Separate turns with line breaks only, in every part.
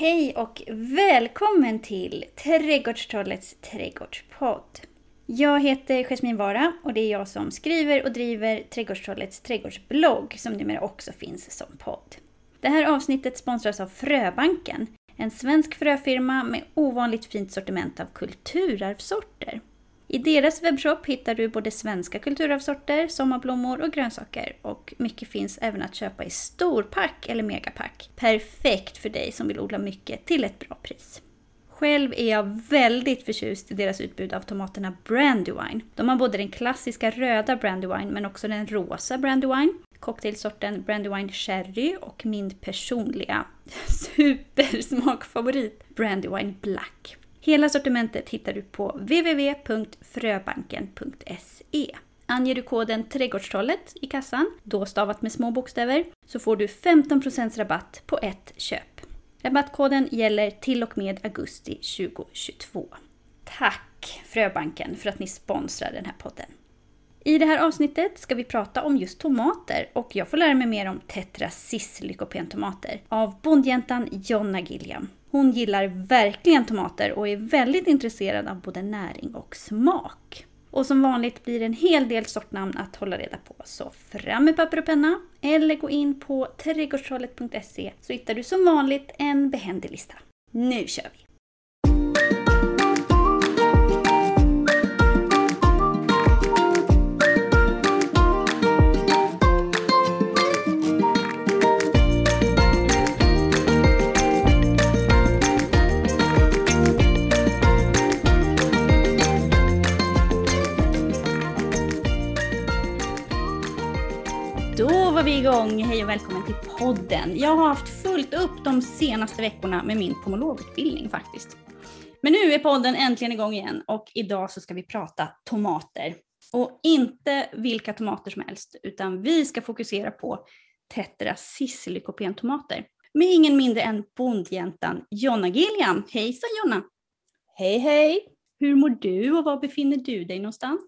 Hej och välkommen till Trädgårdstrollets trädgårdspodd. Jag heter Jasmin Vara och det är jag som skriver och driver Trädgårdstrollets trädgårdsblogg som numera också finns som podd. Det här avsnittet sponsras av Fröbanken, en svensk fröfirma med ovanligt fint sortiment av kulturarvssorter. I deras webbshop hittar du både svenska kulturarvssorter, sommarblommor och grönsaker. Och mycket finns även att köpa i storpack eller megapack. Perfekt för dig som vill odla mycket till ett bra pris. Själv är jag väldigt förtjust i deras utbud av tomaterna Brandywine. De har både den klassiska röda Brandywine men också den rosa Brandywine, cocktailsorten Brandywine Cherry och min personliga supersmakfavorit Brandywine Black. Hela sortimentet hittar du på www.fröbanken.se. Anger du koden Trädgårdstrollet i kassan, då stavat med små bokstäver, så får du 15% rabatt på ett köp. Rabattkoden gäller till och med augusti 2022. Tack Fröbanken för att ni sponsrar den här podden. I det här avsnittet ska vi prata om just tomater och jag får lära mig mer om Tetrasis lykopentomater av bondjäntan Jonna Gilliam. Hon gillar verkligen tomater och är väldigt intresserad av både näring och smak. Och som vanligt blir det en hel del sortnamn att hålla reda på, så fram med papper och penna eller gå in på trädgårdstrollet.se så hittar du som vanligt en behändig lista. Nu kör vi! Var vi igång. Hej och välkommen till podden. Jag har haft fullt upp de senaste veckorna med min pomologutbildning faktiskt. Men nu är podden äntligen igång igen och idag så ska vi prata tomater. Och inte vilka tomater som helst, utan vi ska fokusera på Tetra Lykopentomater. Med ingen mindre än bondjäntan Jonna Gilliam. Hejsan Jonna!
Hej hej!
Hur mår du och var befinner du dig någonstans?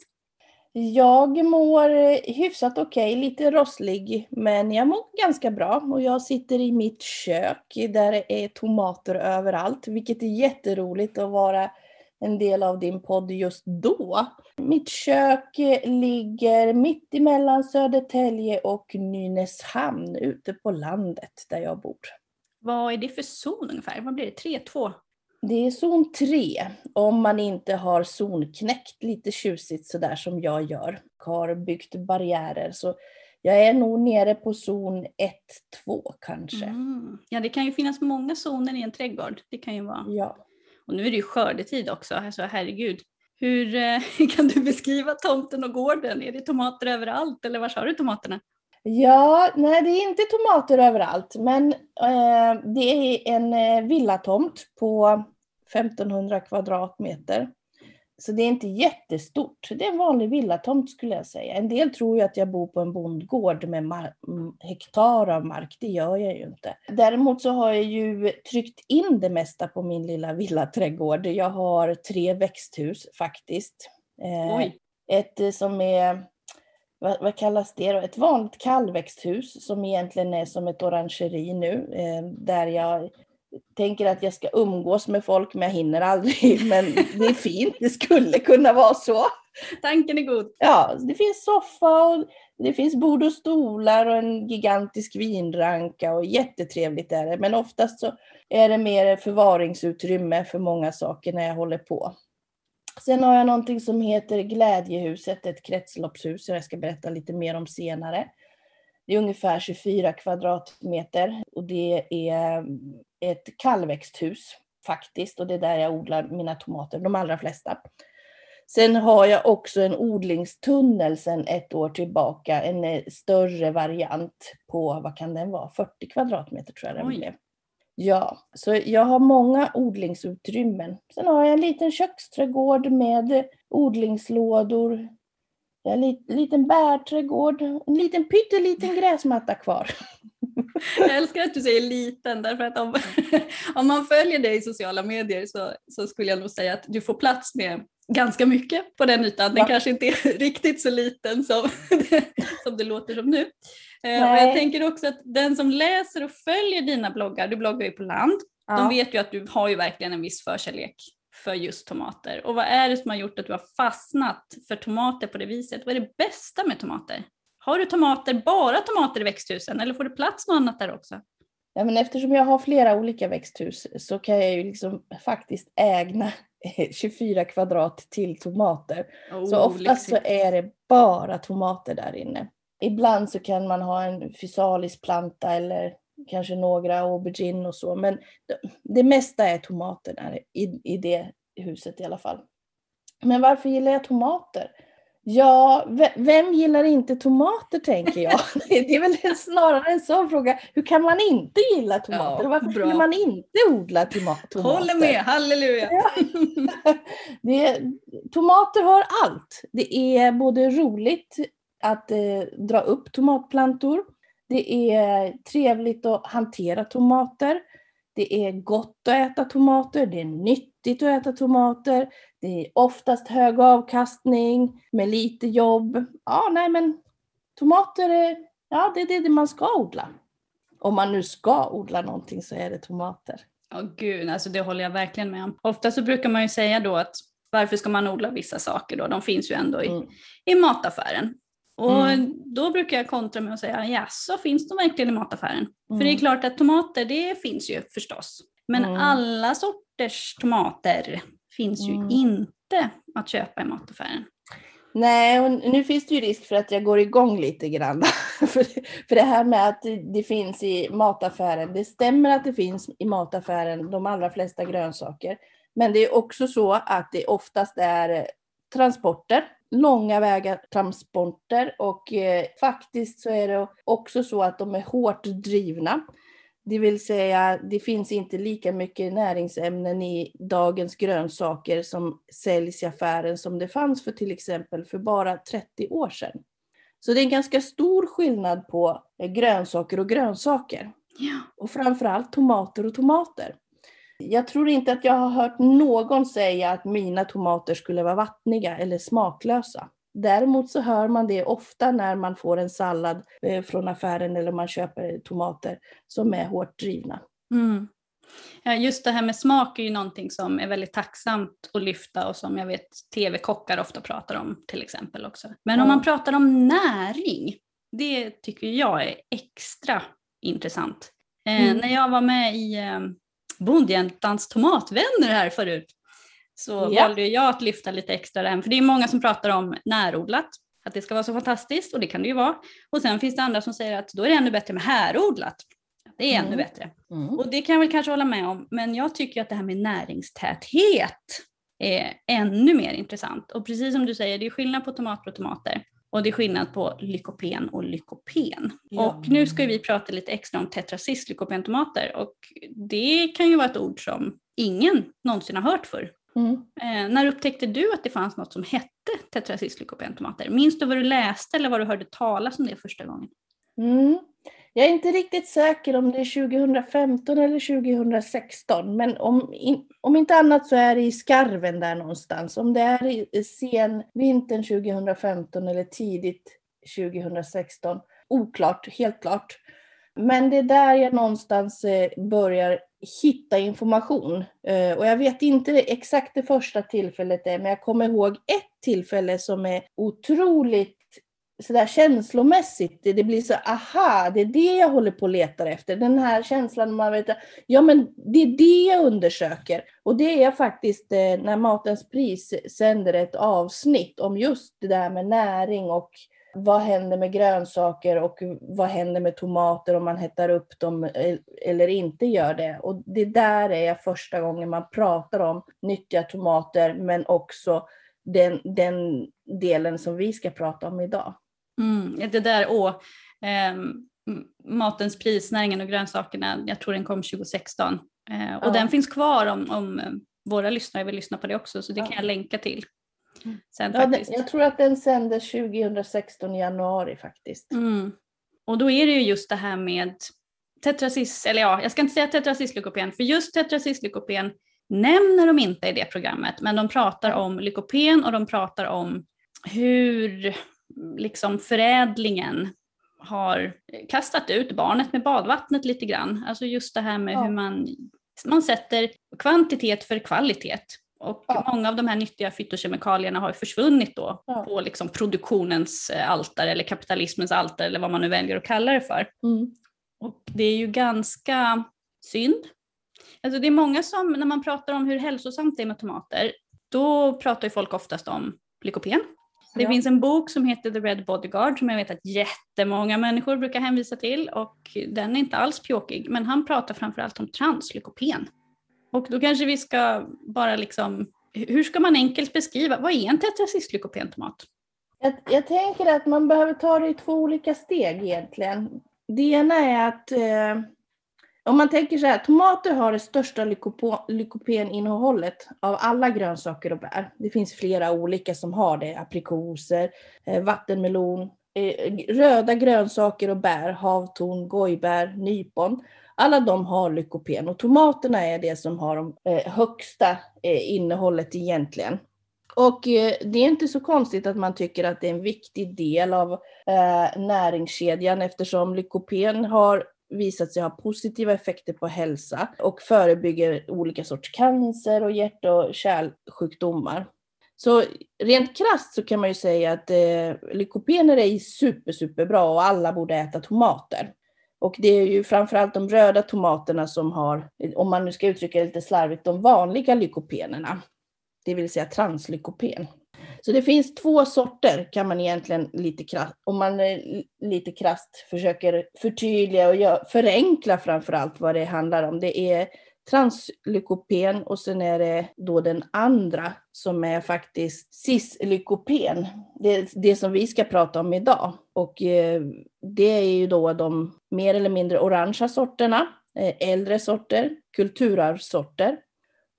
Jag mår eh, hyfsat okej, okay, lite rosslig, men jag mår ganska bra. Och jag sitter i mitt kök där det är tomater överallt, vilket är jätteroligt att vara en del av din podd just då. Mitt kök eh, ligger mitt emellan Södertälje och Nynäshamn, ute på landet där jag bor.
Vad är det för zon ungefär? Vad blir det? 3, 2?
Det är zon 3 om man inte har zonknäckt lite tjusigt sådär som jag gör. Har byggt barriärer. Så jag är nog nere på zon 1-2 kanske.
Mm. Ja det kan ju finnas många zoner i en trädgård. Det kan ju vara.
Ja.
Och nu är det ju skördetid också, alltså herregud. Hur eh, kan du beskriva tomten och gården? Är det tomater överallt eller var har du tomaterna?
Ja, nej det är inte tomater överallt, men eh, det är en eh, villatomt på 1500 kvadratmeter. Så det är inte jättestort. Det är en vanlig villatomt skulle jag säga. En del tror ju att jag bor på en bondgård med hektar av mark. Det gör jag ju inte. Däremot så har jag ju tryckt in det mesta på min lilla villaträdgård. Jag har tre växthus faktiskt.
Eh,
ett som är vad, vad, kallas det då? Ett vanligt kallväxthus som egentligen är som ett orangeri nu. Eh, där jag tänker att jag ska umgås med folk men jag hinner aldrig. Men det är fint, det skulle kunna vara så.
Tanken är god.
Ja, det finns soffa och det finns bord och stolar och en gigantisk vinranka och jättetrevligt är det. Men oftast så är det mer förvaringsutrymme för många saker när jag håller på. Sen har jag någonting som heter Glädjehuset, ett kretsloppshus som jag ska berätta lite mer om senare. Det är ungefär 24 kvadratmeter och det är ett kallväxthus faktiskt och det är där jag odlar mina tomater, de allra flesta. Sen har jag också en odlingstunnel sedan ett år tillbaka, en eh, större variant på, vad kan den vara, 40 kvadratmeter tror jag den blev. Ja, så jag har många odlingsutrymmen. Sen har jag en liten köksträdgård med odlingslådor. Jag har en liten bärträdgård, en liten pytteliten gräsmatta kvar.
Jag älskar att du säger liten, därför att om, om man följer dig i sociala medier så, så skulle jag nog säga att du får plats med ganska mycket på den ytan. Den ja. kanske inte är riktigt så liten som, som det låter som nu. Eh, och jag tänker också att den som läser och följer dina bloggar, du bloggar ju på land, Ja. De vet ju att du har ju verkligen en viss förkärlek för just tomater. Och vad är det som har gjort att du har fastnat för tomater på det viset? Vad är det bästa med tomater? Har du tomater, bara tomater i växthusen eller får du plats något annat där också?
Ja, men eftersom jag har flera olika växthus så kan jag ju liksom faktiskt ägna 24 kvadrat till tomater. Oh, så oftast så är det bara tomater där inne. Ibland så kan man ha en fysalisplanta eller kanske några aubergine och så, men det, det mesta är tomater där i, i det huset i alla fall. Men varför gillar jag tomater? Ja, vem gillar inte tomater tänker jag. Det är väl snarare en sån fråga. Hur kan man inte gilla tomater? Ja, Varför bra. skulle man inte odla tomater?
Håller med, halleluja! Ja.
Det, tomater har allt. Det är både roligt att eh, dra upp tomatplantor. Det är trevligt att hantera tomater. Det är gott att äta tomater, det är nyttigt att äta tomater, det är oftast hög avkastning med lite jobb. Ja, nej men tomater är, ja, det är det man ska odla. Om man nu ska odla någonting så är det tomater.
Ja, oh, gud, alltså det håller jag verkligen med om. Ofta så brukar man ju säga då att varför ska man odla vissa saker då? De finns ju ändå i, mm. i mataffären. Och mm. då brukar jag kontra med att säga, ja så finns de verkligen i mataffären? Mm. För det är mm. klart att tomater, det finns ju förstås. Men mm. alla sorters tomater finns ju mm. inte att köpa i mataffären.
Nej, och nu finns det ju risk för att jag går igång lite grann. för, för det här med att det finns i mataffären, det stämmer att det finns i mataffären de allra flesta grönsaker. Men det är också så att det oftast är transporter långa vägar transporter och eh, faktiskt så är det också så att de är hårt drivna. Det vill säga, det finns inte lika mycket näringsämnen i dagens grönsaker som säljs i affären som det fanns för till exempel för bara 30 år sedan. Så det är en ganska stor skillnad på eh, grönsaker och grönsaker. Ja. Och framförallt tomater och tomater. Jag tror inte att jag har hört någon säga att mina tomater skulle vara vattniga eller smaklösa. Däremot så hör man det ofta när man får en sallad eh, från affären eller man köper tomater som är hårt drivna.
Mm. Ja, just det här med smak är ju någonting som är väldigt tacksamt att lyfta och som jag vet tv-kockar ofta pratar om till exempel också. Men mm. om man pratar om näring, det tycker jag är extra intressant. Eh, mm. när jag var med i eh, Bondjäntans tomatvänner här förut så ja. valde jag att lyfta lite extra den. För det är många som pratar om närodlat, att det ska vara så fantastiskt och det kan det ju vara. Och sen finns det andra som säger att då är det ännu bättre med härodlat. Det är mm. ännu bättre. Mm. Och det kan jag väl kanske hålla med om, men jag tycker att det här med näringstäthet är ännu mer intressant. Och precis som du säger, det är skillnad på tomater och tomater. Och det är skillnad på lykopen och lykopen. Ja. Och nu ska vi prata lite extra om tetracyslykopentomater och det kan ju vara ett ord som ingen någonsin har hört för. Mm. Eh, när upptäckte du att det fanns något som hette tetracyslykopentomater? Minns du vad du läste eller vad du hörde talas om det första gången?
Mm. Jag är inte riktigt säker om det är 2015 eller 2016, men om, in, om inte annat så är det i skarven där någonstans. Om det är i sen vintern 2015 eller tidigt 2016, oklart, helt klart. Men det är där jag någonstans eh, börjar hitta information. Eh, och jag vet inte exakt det första tillfället är, men jag kommer ihåg ett tillfälle som är otroligt sådär känslomässigt, det, det, blir så aha, det är det jag håller på att leta efter. Den här känslan man vet, ja men det är det jag undersöker. Och det är faktiskt eh, när Matens pris sänder ett avsnitt om just det där med näring och vad händer med grönsaker och vad händer med tomater om man hettar upp dem eh, eller inte gör det. Och det där är första gången man pratar om nyttiga tomater men också den, den delen som vi ska prata om idag.
Mm, det där, åh, eh, matens pris, näringen och grönsakerna, jag tror den kom 2016. Eh, och ja. den finns kvar om, om eh, våra lyssnare vill lyssna på det också, så det ja. kan jag länka till.
Mm. Sen, ja, faktiskt. jag tror att den sändes 2016 i januari faktiskt.
Mm. Och då är det ju just det här med tetracis, eller ja, jag ska inte säga tetracyslykopen, för just tetracyslykopen nämner de inte i det programmet, men de pratar om lykopen och de pratar om hur liksom förädlingen har kastat ut barnet med badvattnet lite grann. Alltså just det här med ja. hur man man sätter kvantitet för kvalitet. Och
Ja.
många av de här nyttiga fytokemikalierna har försvunnit då
Ja.
på liksom produktionens eh, altare eller kapitalismens altare eller vad man nu väljer att kalla det för.
Mm.
Och det är ju ganska synd. Alltså det är många som, när man pratar om hur hälsosamt det är med tomater, då pratar ju folk oftast om lykopen. Det
Ja.
finns en bok som heter The Red Bodyguard som jag vet att jättemånga människor brukar hänvisa till och den är inte alls pjåkig men han pratar framförallt om translykopen. Och då kanske vi ska bara liksom, hur ska man enkelt beskriva, vad är en tetracystlykopentomat?
Jag, jag tänker att man behöver ta det i två olika steg egentligen. Det ena är att eh, om man tänker så här, tomater har det största lykopeninnehållet av alla grönsaker och bär. Det finns flera olika som har det, aprikoser, eh, vattenmelon, eh, röda grönsaker och bär, havtorn, gojbär, nypon. Alla de har lykopen och tomaterna är det som har de eh, högsta innehållet egentligen. Och det är inte så konstigt att man tycker att det är en viktig del av näringskedjan eftersom lykopen har visat sig ha positiva effekter på hälsa och förebygger olika sorts cancer och hjärt och kärlsjukdomar. Så rent krasst så kan man ju säga att eh, lykopener är super, superbra och alla borde äta tomater. Och det är ju framförallt de röda tomaterna som har, om man nu ska uttrycka det lite slarvigt, de vanliga lykopenerna. Det vill säga translykopen. Så det finns två sorter kan man egentligen lite krasst, om man eh, lite krasst försöker förtydliga och gö- förenkla framförallt vad det handlar om. Det är translykopen och sen är det då den andra som är faktiskt cislykopen. Det, det som vi ska prata om idag. Och eh, det är ju då de mer eller mindre orangea sorterna, eh, äldre sorter, kulturarvssorter.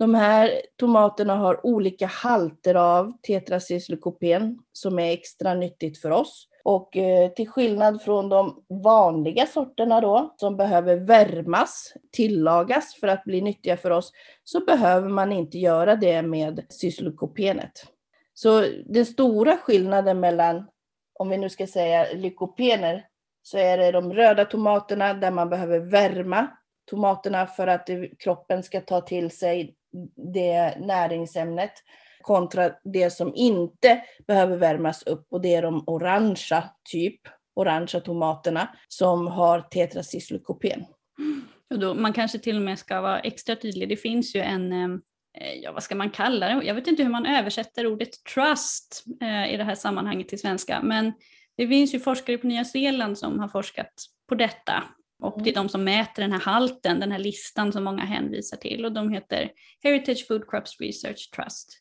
De här tomaterna har olika halter av tetracyslykopen som är extra nyttigt för oss. Och eh, till skillnad från de vanliga sorterna då, som behöver värmas, tillagas för att bli nyttiga för oss, så behöver man inte göra det med cyslokopenet. Så den stora skillnaden mellan, om vi nu ska säga lykopener, så är det de röda tomaterna där man behöver värma tomaterna för att kroppen ska ta till sig det näringsämnet kontra det som inte behöver värmas upp och det är de orangea typ, orangea tomaterna som har tetracyslykopen.
Och då, man kanske till och med ska vara extra tydlig. Det finns ju en, eh, ja vad ska man kalla det? Jag vet inte hur man översätter ordet trust eh, i det här sammanhanget till svenska, men det finns ju forskare på Nya Zeeland som har forskat på detta. Och det är de som mäter den här halten, den här listan som många hänvisar till. Och de heter Heritage Food Crops Research Trust.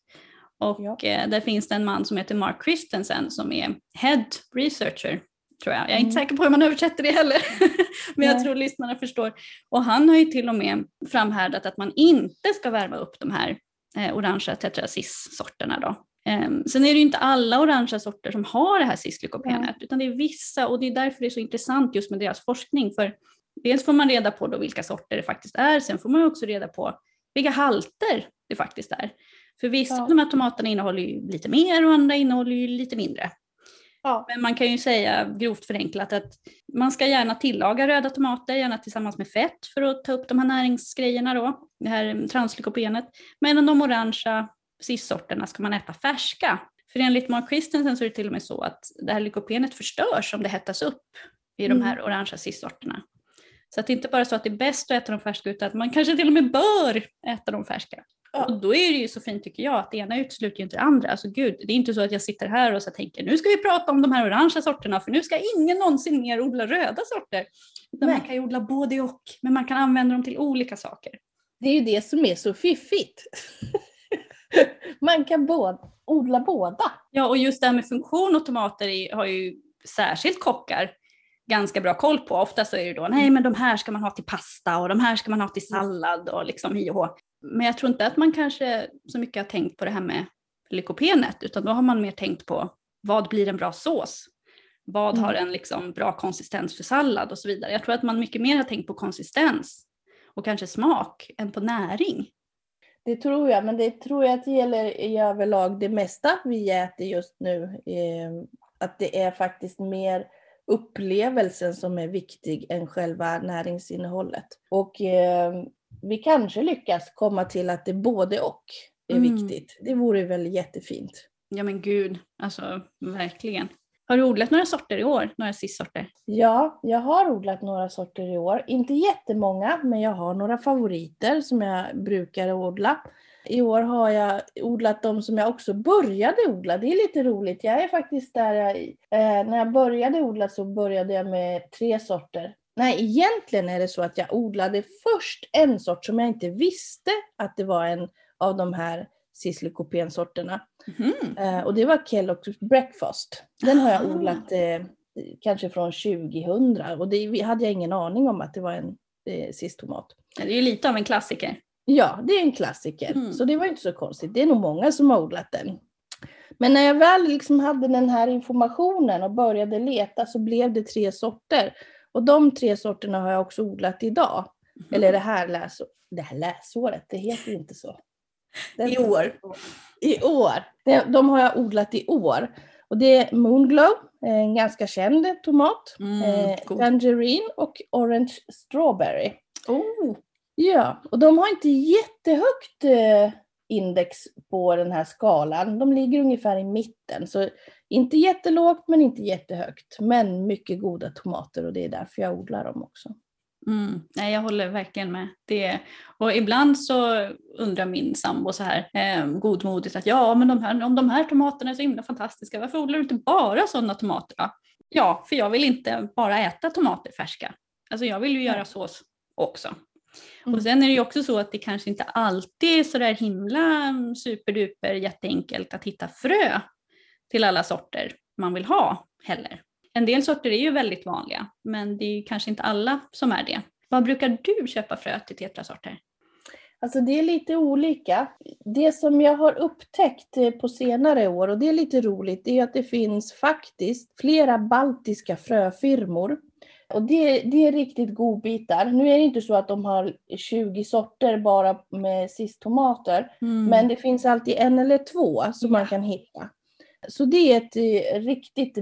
Och
Ja.
eh, där finns det en man som heter Mark Christensen som är Head Researcher, tror jag. Jag är inte
Mm.
säker på hur man översätter det heller. Men jag
Nej.
tror lyssnarna förstår. Och han har ju till och med framhärdat att man inte ska värma upp de här eh, orangea tetracis-sorterna då. Ehm, sen är det inte alla orangea sorter som har det här cislykopenet, utan det är vissa och det är därför det är så intressant just med deras forskning. För dels får man reda på då vilka sorter det faktiskt är, sen får man också reda på vilka halter det faktiskt är. För vissa
Ja.
av de här tomaterna innehåller ju lite mer och andra innehåller ju lite mindre.
Ja.
Men man kan ju säga grovt förenklat att man ska gärna tillaga röda tomater, gärna tillsammans med fett för att ta upp de här näringsgrejerna då, det här translykopenet. Medan de orangea cis-sorterna ska man äta färska. För enligt Mark Christensen så är det till och med så att det här lykopenet förstörs om det hettas upp i de
Mm.
här orangea cis-sorterna. Så att det är inte bara så att det är bäst att äta dem färska utan att man kanske till och med bör äta dem färska.
Ja.
Och då är det ju så fint tycker jag att det ena utesluter inte det andra. Alltså gud, det är inte så att jag sitter här och så tänker nu ska vi prata om de här orangea sorterna för nu ska ingen någonsin mer odla röda sorter. Utan man kan ju odla både och, men man kan använda dem till olika saker.
Det är ju det som är så fiffigt. Man kan både, odla båda.
Ja, och just det här med funktion och tomater har ju särskilt kockar ganska bra koll på. Ofta så är det då, nej men de här ska man ha till pasta och de här ska man ha till sallad och liksom hi och hå. Men jag tror inte att man kanske så mycket har tänkt på det här med lykopenet, utan då har man mer tänkt på vad blir en bra sås? Vad
Mm.
har en liksom bra konsistens för sallad och så vidare. Jag tror att man mycket mer har tänkt på konsistens och kanske smak än på näring.
Det tror jag, men det tror jag att det gäller i överlag det mesta vi äter just nu. Eh, att det är faktiskt mer upplevelsen som är viktig än själva näringsinnehållet. Och eh, vi kanske lyckas komma till att det både och är
Mm.
viktigt. Det vore väl jättefint.
Ja men gud, alltså verkligen. Har du odlat några sorter i år? Några sissorter?
Ja, jag har odlat några sorter i år. Inte jättemånga, men jag har några favoriter som jag brukar odla. I år har jag odlat de som jag också började odla. Det är lite roligt. Jag är faktiskt där jag, eh, när jag började odla så började jag med tre sorter. Nej, egentligen är det så att jag odlade först en sort som jag inte visste att det var en av de här Cislycopen-sorterna. Eh, och det var Kellogg's Breakfast. Den har jag
Ah.
odlat eh, kanske från 2000 och det hade jag ingen aning om att det var en eh, Cis-tomat.
Ja, Det är ju lite av en klassiker.
Ja, det är en klassiker.
Mm.
Så det var inte så konstigt. Det är nog många som har odlat den. Men när jag väl liksom hade den här informationen och började leta så blev det tre sorter. Och de tre sorterna har jag också odlat idag.
Mhm.
Eller det här, läs det här läsåret, det heter inte så.
I år.
I år. De, har jag odlat i år. Och det är Moonglow, en ganska känd tomat.
Mm,
eh. Tangerine och Orange Strawberry.
Oh.
Ja, och de har inte jättehögt eh, index på den här skalan. De ligger ungefär i mitten. Så inte jättelågt men inte jättehögt. Men mycket goda tomater och det är därför jag odlar dem också.
Mm. Nej, jag håller verkligen med. Det, och ibland så undrar min sambo så här eh, godmodigt att ja, men de här, om de här tomaterna är så himla fantastiska, varför odlar du inte bara sådana tomater då? Ja, för jag vill inte bara äta tomater färska. Alltså jag vill ju göra sås också.
Mm.
Och sen är det ju också så att det kanske inte alltid är så där himla superduper jätteenkelt att hitta frö till alla sorter man vill ha heller. En del sorter är ju väldigt vanliga, men det är kanske inte alla som är det. Vad brukar du köpa frö till tetrasorter?
Alltså det är lite olika. Det som jag har upptäckt eh, på senare år, och det är lite roligt, det är att det finns faktiskt flera baltiska fröfirmor. Och det, det är riktigt godbitar. Nu är det inte så att de har 20 sorter bara med cis-tomater, men det finns alltid en eller två som man kan hitta. Så det är ett eh, riktigt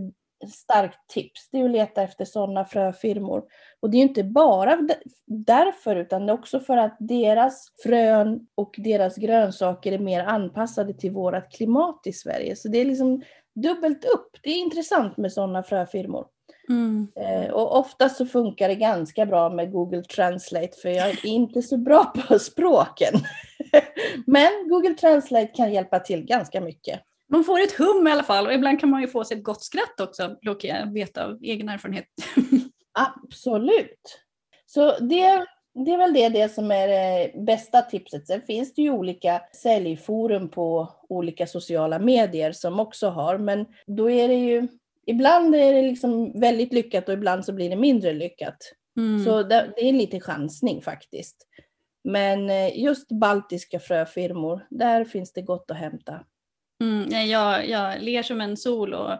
starkt tips, det är att leta efter sådana fröfirmor. Och det är inte bara därför, utan det är också för att deras frön och deras grönsaker är mer anpassade till vårt klimat i Sverige. Så det är liksom dubbelt upp. Det är intressant med sådana fröfirmor.
Mm.
Eh, och oftast så funkar det ganska bra med Google Translate, för jag är inte så bra på språken. Men Google Translate kan hjälpa till ganska mycket.
Man får ett hum i alla fall och ibland kan man ju få sig ett gott skratt också, råkar jag veta av egen erfarenhet.
Absolut. Så det, det är väl det, det som är det bästa tipset. Sen finns det ju olika säljforum på olika sociala medier som också har, men då är det ju Ibland är det liksom väldigt lyckat och ibland så blir det mindre lyckat.
Mm.
Så det, det är lite chansning faktiskt. Men eh, just baltiska fröfirmor, där finns det gott att hämta.
Mm, jag, jag ler som en sol och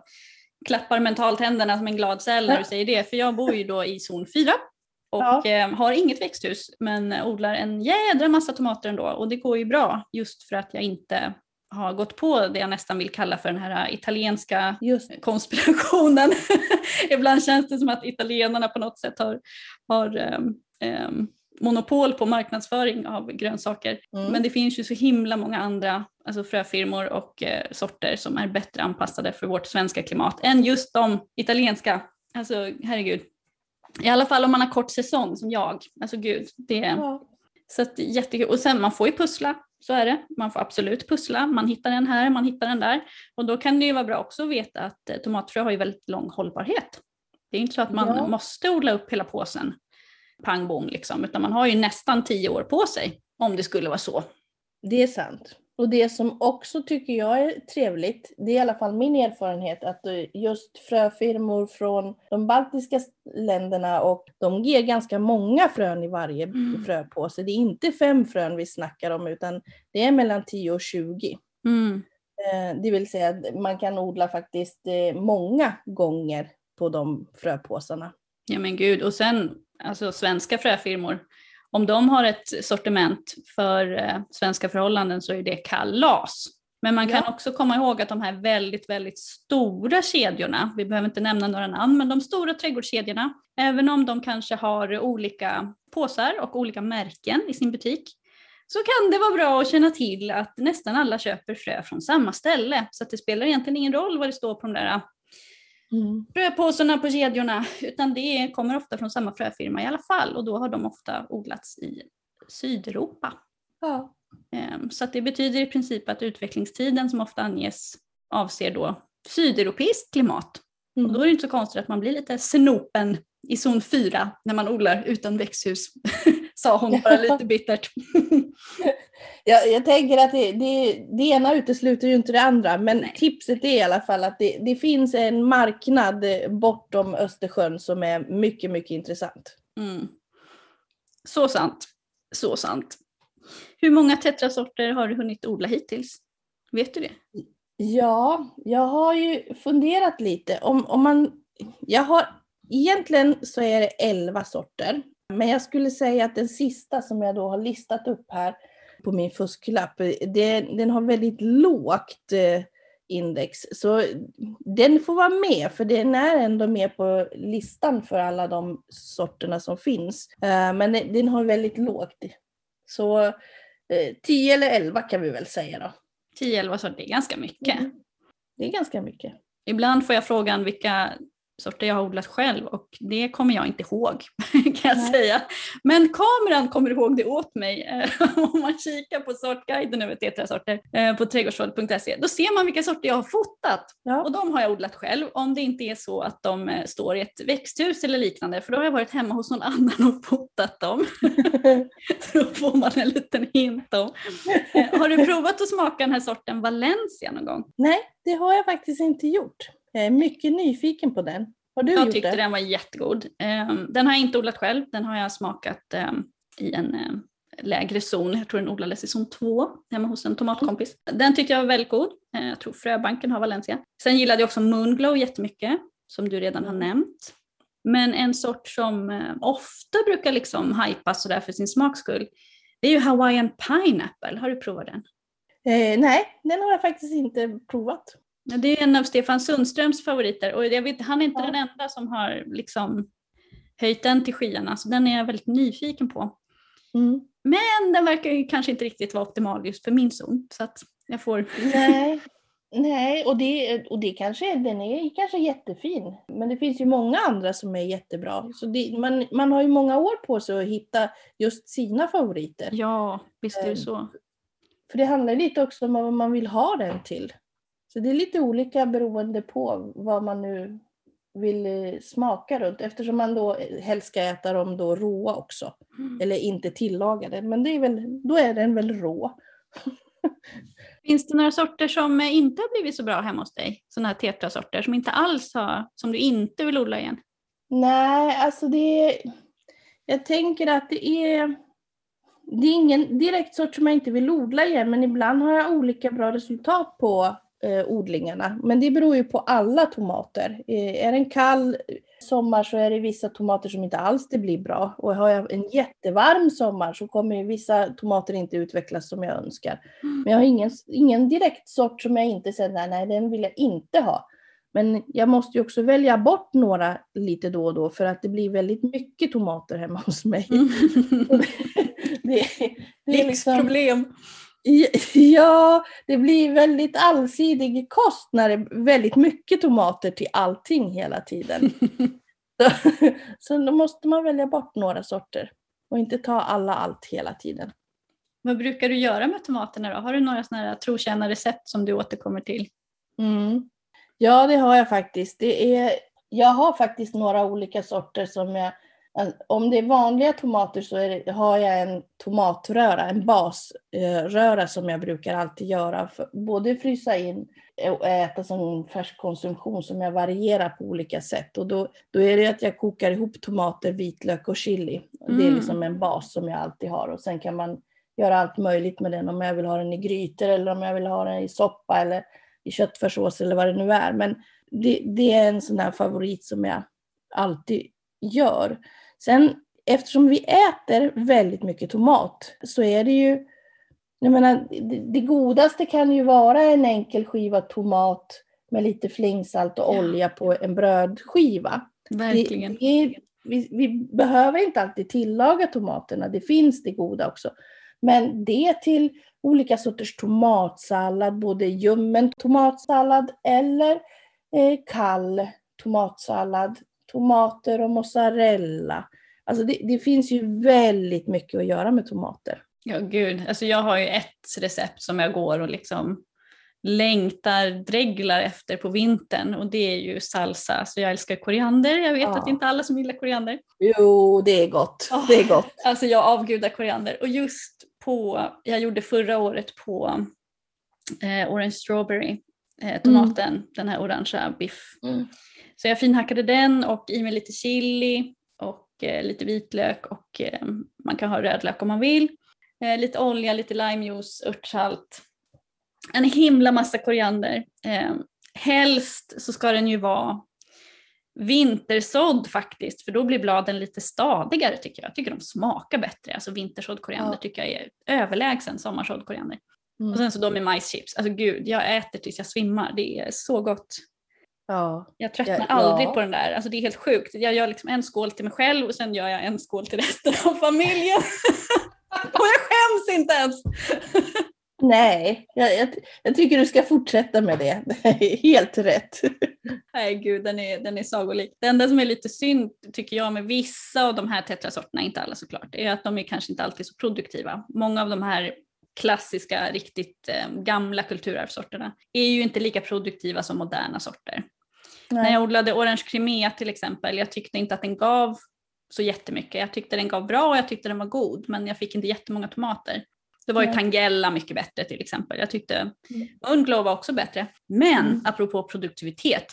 klappar mentalt händerna som en glad säl när du säger det. För jag bor ju då i zon 4 och
Ja.
eh, har inget växthus men odlar en jädra massa tomater ändå. Och det går ju bra just för att jag inte har gått på det jag nästan vill kalla för den här italienska
Just
konspirationen. Ibland känns det som att italienarna på något sätt har, har ehm, ehm, monopol på marknadsföring av grönsaker.
Mm.
Men det finns ju så himla många andra alltså fröfirmor och eh, sorter som är bättre anpassade för vårt svenska klimat än just de italienska. Alltså herregud. I alla fall om man har kort säsong som jag. Alltså gud, det
ja.
så att jättekul. Och sen man får ju pussla, så är det. Man får absolut pussla. Man hittar den här, man hittar den där. Och då kan det ju vara bra också att veta att eh, tomatfrö har ju väldigt lång hållbarhet. Det är inte så att man
Ja.
måste odla upp hela påsen pang bom liksom, utan man har ju nästan tio år på sig om det skulle vara så.
Det är sant. Och det som också tycker jag är trevligt, det är i alla fall min erfarenhet, att eh, just fröfirmor från de baltiska länderna och de ger ganska många frön i varje
Mm.
fröpåse. Det är inte fem frön vi snackar om, utan det är mellan 10 och 20.
Mm.
Eh, Det vill säga att man kan odla faktiskt eh, många gånger på de fröpåsarna.
Ja men gud, och sen alltså svenska fröfirmor, om de har ett sortiment för eh, svenska förhållanden så är det kalas. Men man kan
Ja.
också komma ihåg att de här väldigt, väldigt stora kedjorna, vi behöver inte nämna några namn, men de stora trädgårdskedjorna, även om de kanske har olika påsar och olika märken i sin butik, så kan det vara bra att känna till att nästan alla köper frö från samma ställe. Så det spelar egentligen ingen roll vad det står på de där
Mm.
fröpåsarna på kedjorna, utan det kommer ofta från samma fröfirma i alla fall och då har de ofta odlats i Sydeuropa.
Ja.
Ehm, Så det betyder i princip att utvecklingstiden som ofta anges avser då sydeuropeiskt klimat. Och
Mm.
då är det inte så konstigt att man blir lite snopen i zon 4 när man odlar utan växthus, sa hon bara lite bittert.
Jag, jag tänker att det, det, det ena utesluter ju inte det andra, men
Nej.
tipset är i alla fall att det, det finns en marknad bortom Östersjön som är mycket, mycket intressant.
Mm. Så sant, så sant. Hur många tetrasorter har du hunnit odla hittills? Vet du det?
Ja, jag har ju funderat lite. Om, om man, jag har, egentligen så är det 11 sorter. Men jag skulle säga att den sista som jag då har listat upp här på min fusklapp, eh, det, den har väldigt lågt eh, index. Så den får vara med, för den är ändå med på listan för alla de sorterna som finns. Eh, Men den, har väldigt lågt. Så eh, 10 eller 11 kan vi väl säga då.
10-11 sorter, det är ganska mycket.
Mm. Det är ganska mycket.
Ibland får jag frågan vilka sorter jag har odlat själv och det kommer jag inte ihåg kan jag
Nej.
säga. Men kameran kommer ihåg det åt mig. Eh, Om man kikar på sortguiden över tetrasorter eh, på trädgårdsrådet.se då ser man vilka sorter jag har fotat
Ja.
och de har jag odlat själv om det inte är så att de eh, står i ett växthus eller liknande för då har jag varit hemma hos någon annan och fotat dem. Så då får man en liten hint om. Har du provat att smaka den här sorten Valencia någon gång?
Nej, det har jag faktiskt inte gjort. Jag är mycket nyfiken på den. Har du
Jag
gjort
tyckte
det?
den var jättegod. Ehm, Den har jag inte odlat själv, den har jag smakat ehm, i en ehm, lägre zon. Jag tror den odlades i zon 2 hemma hos en tomatkompis. Den tyckte jag var väldigt god. Eh, Jag tror fröbanken har Valencia. Sen gillade jag också Moonglow jättemycket, som du redan har
Mm.
nämnt. Men en sort som eh, ofta brukar liksom hypas sådär för sin smaks skull, det är ju Hawaiian Pineapple. Har du provat den?
Eh, nej, den har jag faktiskt inte provat.
Det är en av Stefan Sundströms favoriter och jag vet, han är inte
Ja.
den enda som har liksom höjt den till skyarna, så den är jag väldigt nyfiken på.
Mm.
Men den verkar ju kanske inte riktigt vara optimal just för min zon, så att jag får...
Nej, nej och, det, och det kanske, den är kanske jättefin. Men det finns ju många andra som är jättebra. Så det, man, man har ju många år på sig att hitta just sina favoriter.
Ja, visst är det
Ehm,
så.
För det handlar lite också om vad man vill ha den till. Så det är lite olika beroende på vad man nu vill eh, smaka runt eftersom man då helst ska äta dem då råa också.
Mm.
Eller inte tillagade. Men det är väl, då är den väl rå.
Finns det några sorter som eh, inte har blivit så bra hemma hos dig? Sådana här tetrasorter som inte alls har, som du inte vill odla igen?
Nej, alltså det Jag tänker att det är Det är ingen direkt sort som jag inte vill odla igen men ibland har jag olika bra resultat på eh, odlingarna. Men det beror ju på alla tomater. Eh, är en kall sommar så är det vissa tomater som inte alls det blir bra. Och har jag en jättevarm sommar så kommer vissa tomater inte utvecklas som jag önskar.
Mm.
Men jag har ingen, ingen direkt sort som jag inte säger nej, nej den vill jag inte ha. Men jag måste ju också välja bort några lite då och då för att det blir väldigt mycket tomater hemma hos mig.
Mm.
Det, det är liksom,
Livsproblem.
ja, det blir väldigt allsidig kost när det är väldigt mycket tomater till allting hela tiden. Så, så då måste man välja bort några sorter och inte ta alla allt hela tiden.
Vad brukar du göra med tomaterna då? Har du några sådana här recept som du återkommer till?
Mm. Ja, det har jag faktiskt. Det är, jag har faktiskt några olika sorter som jag... Om det är vanliga tomater så det, har jag en tomatröra, en basröra som jag brukar alltid göra. För, både frysa in och äta som färsk konsumtion som jag varierar på olika sätt. Och då, då är det att jag kokar ihop tomater, vitlök och chili. Det är
Mm.
liksom en bas som jag alltid har. Och sen kan man göra allt möjligt med den. Om jag vill ha den i grytor eller om jag vill ha den i soppa eller i köttfärssås eller vad det nu är. Men det, det är en sån här favorit som jag alltid gör. Sen eftersom vi äter väldigt mycket tomat så är det ju Jag menar, det, godaste kan ju vara en enkel skiva tomat med lite flingsalt och
Ja.
olja på en brödskiva.
Verkligen.
Är, vi, vi behöver inte alltid tillaga tomaterna, det finns det goda också. Men det till olika sorters tomatsallad, både ljummen tomatsallad eller eh, kall tomatsallad, tomater och mozzarella. Alltså det, det finns ju väldigt mycket att göra med tomater.
Ja gud, alltså jag har ju ett recept som jag går och liksom längtar, dreglar efter på vintern och det är ju salsa. Så jag älskar koriander, jag vet
Ja.
att det inte är alla som gillar koriander.
Jo, det är gott.
Åh.
Det är gott.
Alltså jag avgudar koriander och just på, jag gjorde förra året på eh, orange strawberry, eh, tomaten, den här orangea biff.
Mm.
Så jag finhackade den och i med lite chili och eh, lite vitlök och eh, man kan ha rödlök om man vill. Eh, lite olja, lite limejuice, örtsalt. En himla massa koriander. Eh, helst så ska den ju vara vintersådd faktiskt, för då blir bladen lite stadigare tycker jag. Jag tycker de smakar bättre. Alltså vintersådd koriander
Ja.
tycker jag är överlägsen sommarsådd koriander.
Mm.
Och sen så de med majschips. Alltså gud, jag äter tills jag svimmar. Det är så gott.
Ja.
Jag tröttnar
Ja,
aldrig
ja.
på den där. Alltså det är helt sjukt. Jag gör liksom en skål till mig själv och sen gör jag en skål till resten av familjen. och jag skäms inte ens!
Nej, jag, jag, jag tycker du ska fortsätta med det. Helt rätt.
Nej gud, den är, den är sagolik. Det enda som är lite synd tycker jag med vissa av de här tetrasorterna, inte alla såklart, är att de är kanske inte alltid så produktiva. Många av de här klassiska, riktigt eh, gamla kulturarvssorterna är ju inte lika produktiva som moderna sorter. När jag odlade orange crimea till exempel, jag tyckte inte att den gav så jättemycket. Jag tyckte den gav bra och jag tyckte den var god, men jag fick inte jättemånga tomater. Det var ju
Nej.
Tangella mycket bättre till exempel. Jag tyckte Unglow var också bättre. Men
Mm.
apropå produktivitet,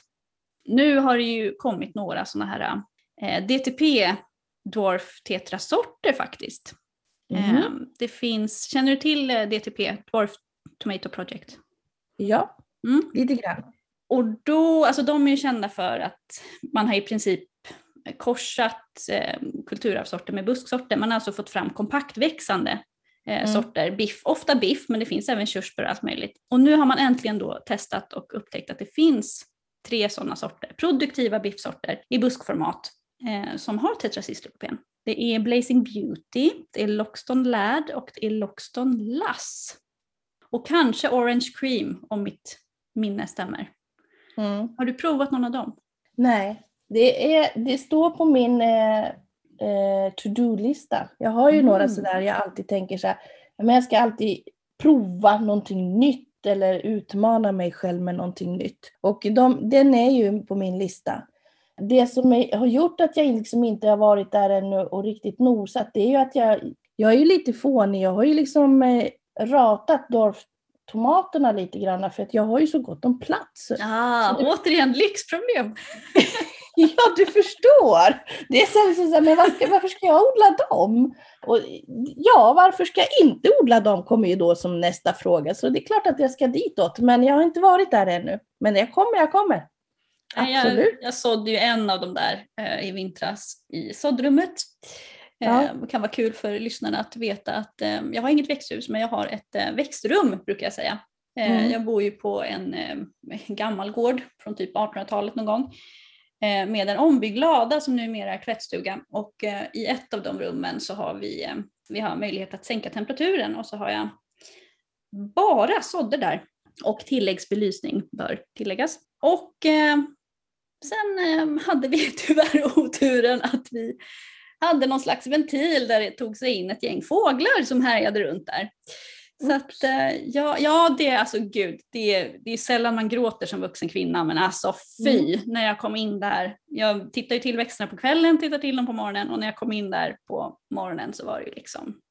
nu har det ju kommit några sådana här eh, DTP Dwarf tetrasorter faktiskt.
Mhm.
Eh, det finns, känner du till eh, DTP, Dwarf Tomato Project?
Ja,
Mm.
lite grann.
Och då, alltså de är ju kända för att man har i princip korsat eh, kulturarvssorter med busksorter. Man har alltså fått fram kompaktväxande eh,
Mm.
sorter, biff, ofta biff men det finns även körsbär och allt möjligt. Och nu har man äntligen då testat och upptäckt att det finns tre sådana sorter, produktiva biffsorter i buskformat eh, som har tetracyslokopen. Det är Blazing Beauty, det är Loxton Lad och det är Loxton Lass. Och kanske Orange Cream om mitt minne stämmer.
Mm.
Har du provat någon av dem?
Nej, det, är, det står på min eh, eh, to-do-lista. Jag har ju
Mm.
några sådär jag alltid tänker så här, men jag ska alltid prova någonting nytt eller utmana mig själv med någonting nytt. Och de, den är ju på min lista. Det som är, har gjort att jag liksom inte har varit där ännu och riktigt nosat, det är ju att jag, jag är ju lite fånig. Jag har ju liksom eh, ratat Dorf-tomaterna lite grann för att jag har ju så gott om plats.
Ah,
det-
återigen lyxproblem.
Ja, du förstår. Det är så, så, så, men ska, varför ska jag odla dem? Och, ja, varför ska jag inte odla dem kommer ju då som nästa fråga. Så det är klart att jag ska ditåt, men jag har inte varit där ännu. Men jag kommer, jag kommer. Absolut.
Jag, jag sådde ju en av dem där eh, i vintras i såddrummet. Eh,
Ja.
Det kan vara kul för lyssnarna att veta att eh, jag har inget växthus men jag har ett eh, växtrum brukar jag säga. Eh,
Mm.
Jag bor ju på en eh, gammal gård från typ 1800-talet någon gång. eh, Med en ombyggd lada som numera är tvättstuga. Och eh, i ett av de rummen så har vi, eh, vi har möjlighet att sänka temperaturen och så har jag bara sådder där. Och tilläggsbelysning bör tilläggas. Och eh, sen eh, hade vi tyvärr oturen att vi hade någon slags ventil där det tog sig in ett gäng fåglar som härjade runt där. Så att, eh, ja, ja, det är alltså gud, det är, det är sällan man gråter som vuxen kvinna men alltså fy när jag kom in där. Jag tittar ju till växterna på kvällen, tittar till dem på morgonen och när jag kom in där på morgonen så var det ju liksom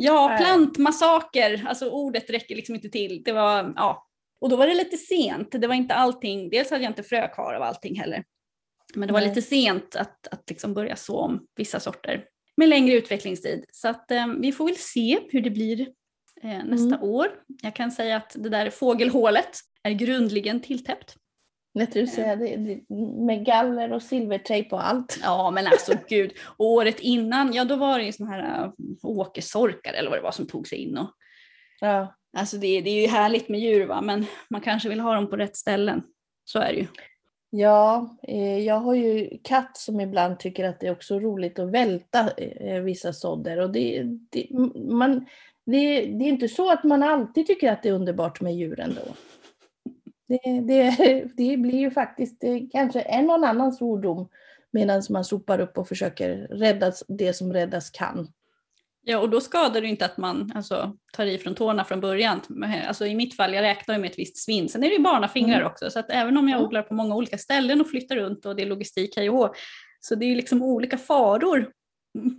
Ja,
Nej.
plantmassaker, alltså ordet räcker liksom inte till. Det var, ja. Och då var det lite sent, det var inte allting, dels hade jag inte frö kvar av allting heller. Men det var lite sent att, att liksom börja så om vissa sorter med längre utvecklingstid. Så att eh, vi får väl se hur det blir eh, nästa
Mm.
år. Jag kan säga att det där fågelhålet är grundligen tilltäppt.
Vet du, säga det, det, med galler och silvertejp och allt.
Ja men alltså gud, och året innan, ja då var det ju såna här äh, åkersorkar eller vad det var som tog sig in och
Ja.
Alltså det, det är ju härligt med djur va, men man kanske vill ha dem på rätt ställen. Så är det ju.
Ja, eh, jag har ju katt som ibland tycker att det är också roligt att välta eh, vissa sådder. Och det, det, man, det, det är inte så att man alltid tycker att det är underbart med djur ändå. Det, det, det blir ju faktiskt eh, kanske en och annan svordom medan man sopar upp och försöker rädda det som räddas kan.
Ja, och då skadar det inte att man alltså, tar i från tårna från början. Alltså, I mitt fall, jag räknar ju med ett visst svinn. Sen är det ju barnafingrar mm. också, så att även om jag odlar på många olika ställen och flyttar runt och det är logistik hej och så det är liksom olika faror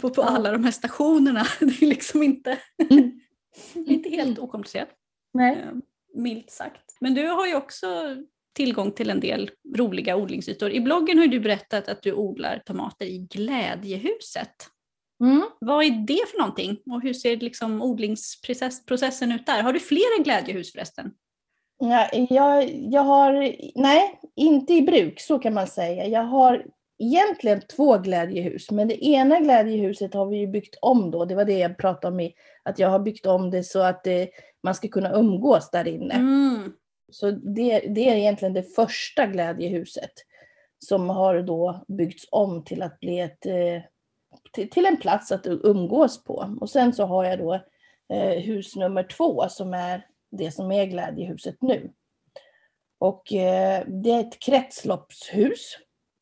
på, på alla de här stationerna. Det är liksom inte, mm. inte helt okomplicerat.
Nej.
Eh, milt sagt. Men du har ju också tillgång till en del roliga odlingsytor. I bloggen har du berättat att du odlar tomater i Glädjehuset.
Mm.
Vad är det för någonting och hur ser liksom odlingsprocessen ut där? Har du fler än glädjehus förresten?
Ja, jag, jag har, nej, inte i bruk, så kan man säga. Jag har egentligen två glädjehus, men det ena glädjehuset har vi ju byggt om då. Det var det jag pratade om, i, att jag har byggt om det så att det, man ska kunna umgås där inne.
Mm.
Så det, det är egentligen det första glädjehuset som har då byggts om till att bli ett eh, till, till en plats att umgås på. Och sen så har jag då eh, hus nummer två som är det som är glädjehuset nu. Och eh, det är ett kretsloppshus.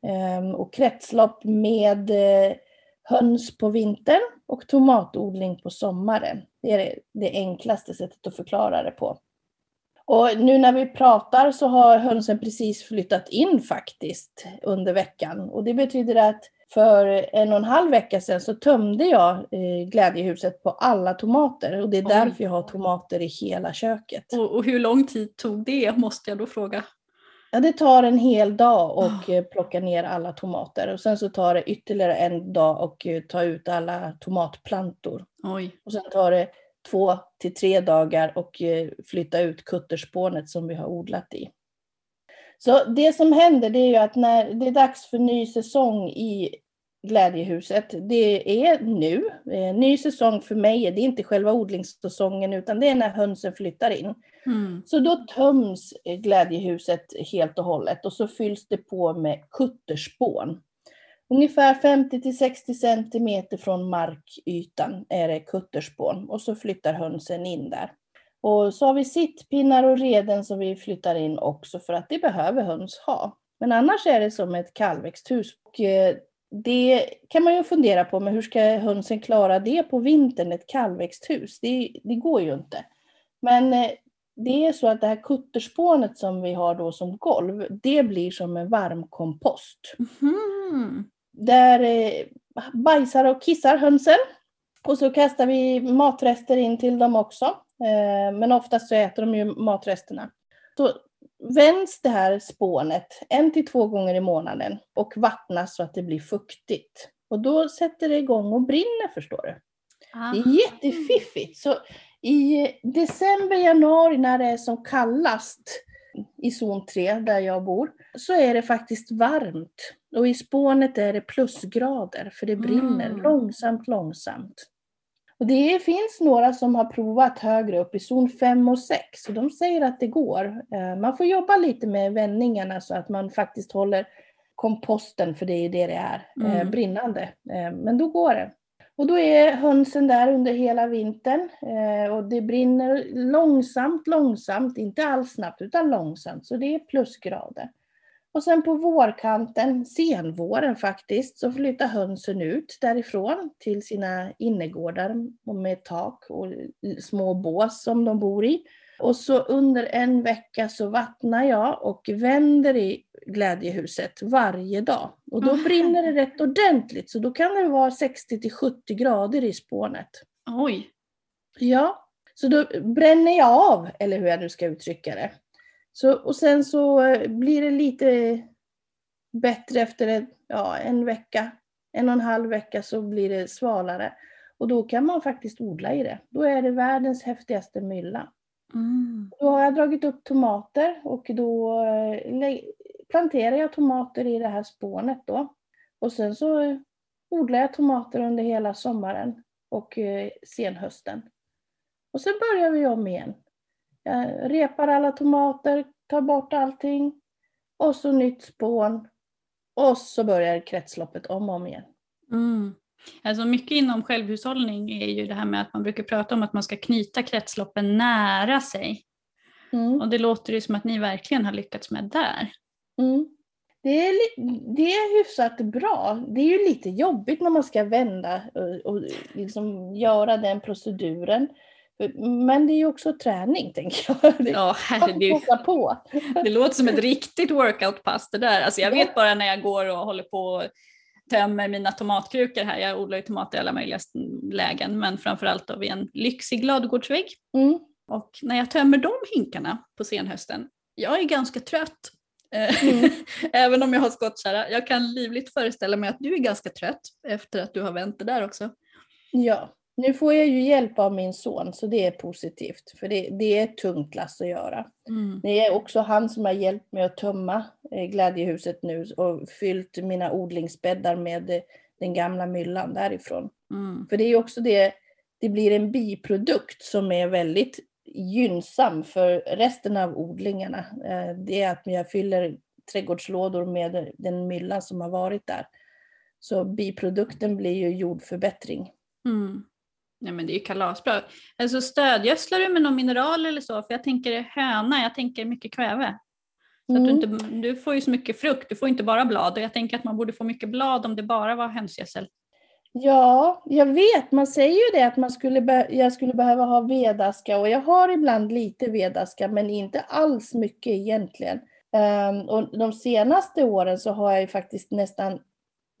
Eh, och kretslopp med eh, höns på vintern och tomatodling på sommaren. Det är det, det enklaste sättet att förklara det på. Och nu när vi pratar så har hönsen precis flyttat in faktiskt under veckan. Och det betyder att för en och en halv vecka sedan så tömde jag eh, glädjehuset på alla tomater och det är Oj. därför jag har tomater i hela köket.
Och, och, hur lång tid tog det måste jag då fråga?
Ja, det tar en hel dag att oh. plocka ner alla tomater och sen så tar det ytterligare en dag att eh, ta ut alla tomatplantor.
Oj.
Och sen tar det två till tre dagar och eh, flytta ut kutterspånet som vi har odlat i. Så det som händer det är ju att när det är dags för ny säsong i Glädjehuset, det är nu. Eh, ny säsong för mig är det inte själva odlingssäsongen utan det är när hönsen flyttar in.
Mm.
Så då töms Glädjehuset helt och hållet och så fylls det på med kutterspån. Ungefär 50 till 60 centimeter från markytan är det kutterspån och så flyttar hönsen in där. Och så har vi sittpinnar och reden som vi flyttar in också för att det behöver höns ha. Men annars är det som ett kallväxthus. Och eh, det kan man ju fundera på, men hur ska hönsen klara det på vintern, ett kallväxthus? Det, det går ju inte. Men eh, det är så att det här kutterspånet som vi har då som golv, det blir som en varmkompost.
Mm.
Där eh, bajsar och kissar hönsen. Och så kastar vi matrester in till dem också. Eh, men oftast så äter de ju matresterna. Så vänds det här spånet en till två gånger i månaden och vattnas så att det blir fuktigt. Och då sätter det igång och brinner förstår du.
Aha.
Det är jättefiffigt. Så i december, januari när det är som kallast i zon 3 där jag bor, så är det faktiskt varmt. Och i spånet är det plusgrader för det brinner mm. långsamt, långsamt. Och det finns några som har provat högre upp i zon 5 och 6 och de säger att det går. Eh, man får jobba lite med vändningarna så att man faktiskt håller komposten, för det är det det är, eh, mm. brinnande. Eh, men då går det. Och då är hönsen där under hela vintern eh, och det brinner långsamt, långsamt, inte alls snabbt utan långsamt, så det är plusgrader. Och sen på vårkanten, senvåren faktiskt, så flyttar hönsen ut därifrån till sina innergårdar med tak och små bås som de bor i. Och så under en vecka så vattnar jag och vänder i glädjehuset varje dag. Och då brinner det rätt ordentligt, så då kan det vara 60 till 70 grader i spånet.
Oj!
Ja, så då bränner jag av, eller hur jag nu ska uttrycka det. Så, och sen så eh, blir det lite bättre efter en, ja, en vecka, en och en halv vecka så blir det svalare. Och då kan man faktiskt odla i det. Då är det världens häftigaste mylla.
Mm.
Då har jag dragit upp tomater och då eh, planterar jag tomater i det här spånet då. Och sen så odlar jag tomater under hela sommaren och eh, senhösten. Och sen börjar vi om igen. Jag repar alla tomater, tar bort allting. Och så nytt spån. Och så börjar kretsloppet om och om igen.
Mm. Alltså mycket inom självhushållning är ju det här med att man brukar prata om att man ska knyta kretsloppen nära sig.
Mm.
Och det låter ju som att ni verkligen har lyckats med där.
Mm. Det, är, det är hyfsat bra. Det är ju lite jobbigt när man ska vända och, och liksom göra den proceduren. Men det är ju också träning, tänker jag.
Ja, herregud.
på.
Det låter som ett riktigt workoutpass det där. Alltså jag vet bara när jag går och håller på tömmer mina tomatkrukor här. Jag odlar ju tomater i alla möjliga lägen, men framförallt då vid en lyxig ladugårdsvägg.
Mm.
Och när jag tömmer de hinkarna på senhösten, jag är ganska trött.
Mm.
Även om jag har skottkärra. Jag kan livligt föreställa mig att du är ganska trött efter att du har vänt det där också.
Ja, nu får jag ju hjälp av min son så det är positivt. För det, det är ett tungt lass att göra. Det är också han som har hjälpt mig att tömma eh, glädjehuset nu och fyllt mina odlingsbäddar med eh, den gamla myllan därifrån.
Mm.
För det är också det, det blir en biprodukt som är väldigt gynnsam för resten av odlingarna. Eh, Det är att jag fyller trädgårdslådor med den myllan som har varit där. Så biprodukten blir ju jordförbättring.
Mm. Nej men det är ju kalasbra. Alltså stödgödslar du med någon mineral eller så? För jag tänker höna, jag tänker mycket kväve. Så att du,
Mm.
inte, du får ju så mycket frukt, du får inte bara blad. Och jag tänker att man borde få mycket blad om det bara var hönsgödsel.
Ja, jag vet. Man säger ju det att man skulle jag skulle behöva ha vedaska och jag har ibland lite vedaska men inte alls mycket egentligen. Ehm, och de senaste åren så har jag ju faktiskt nästan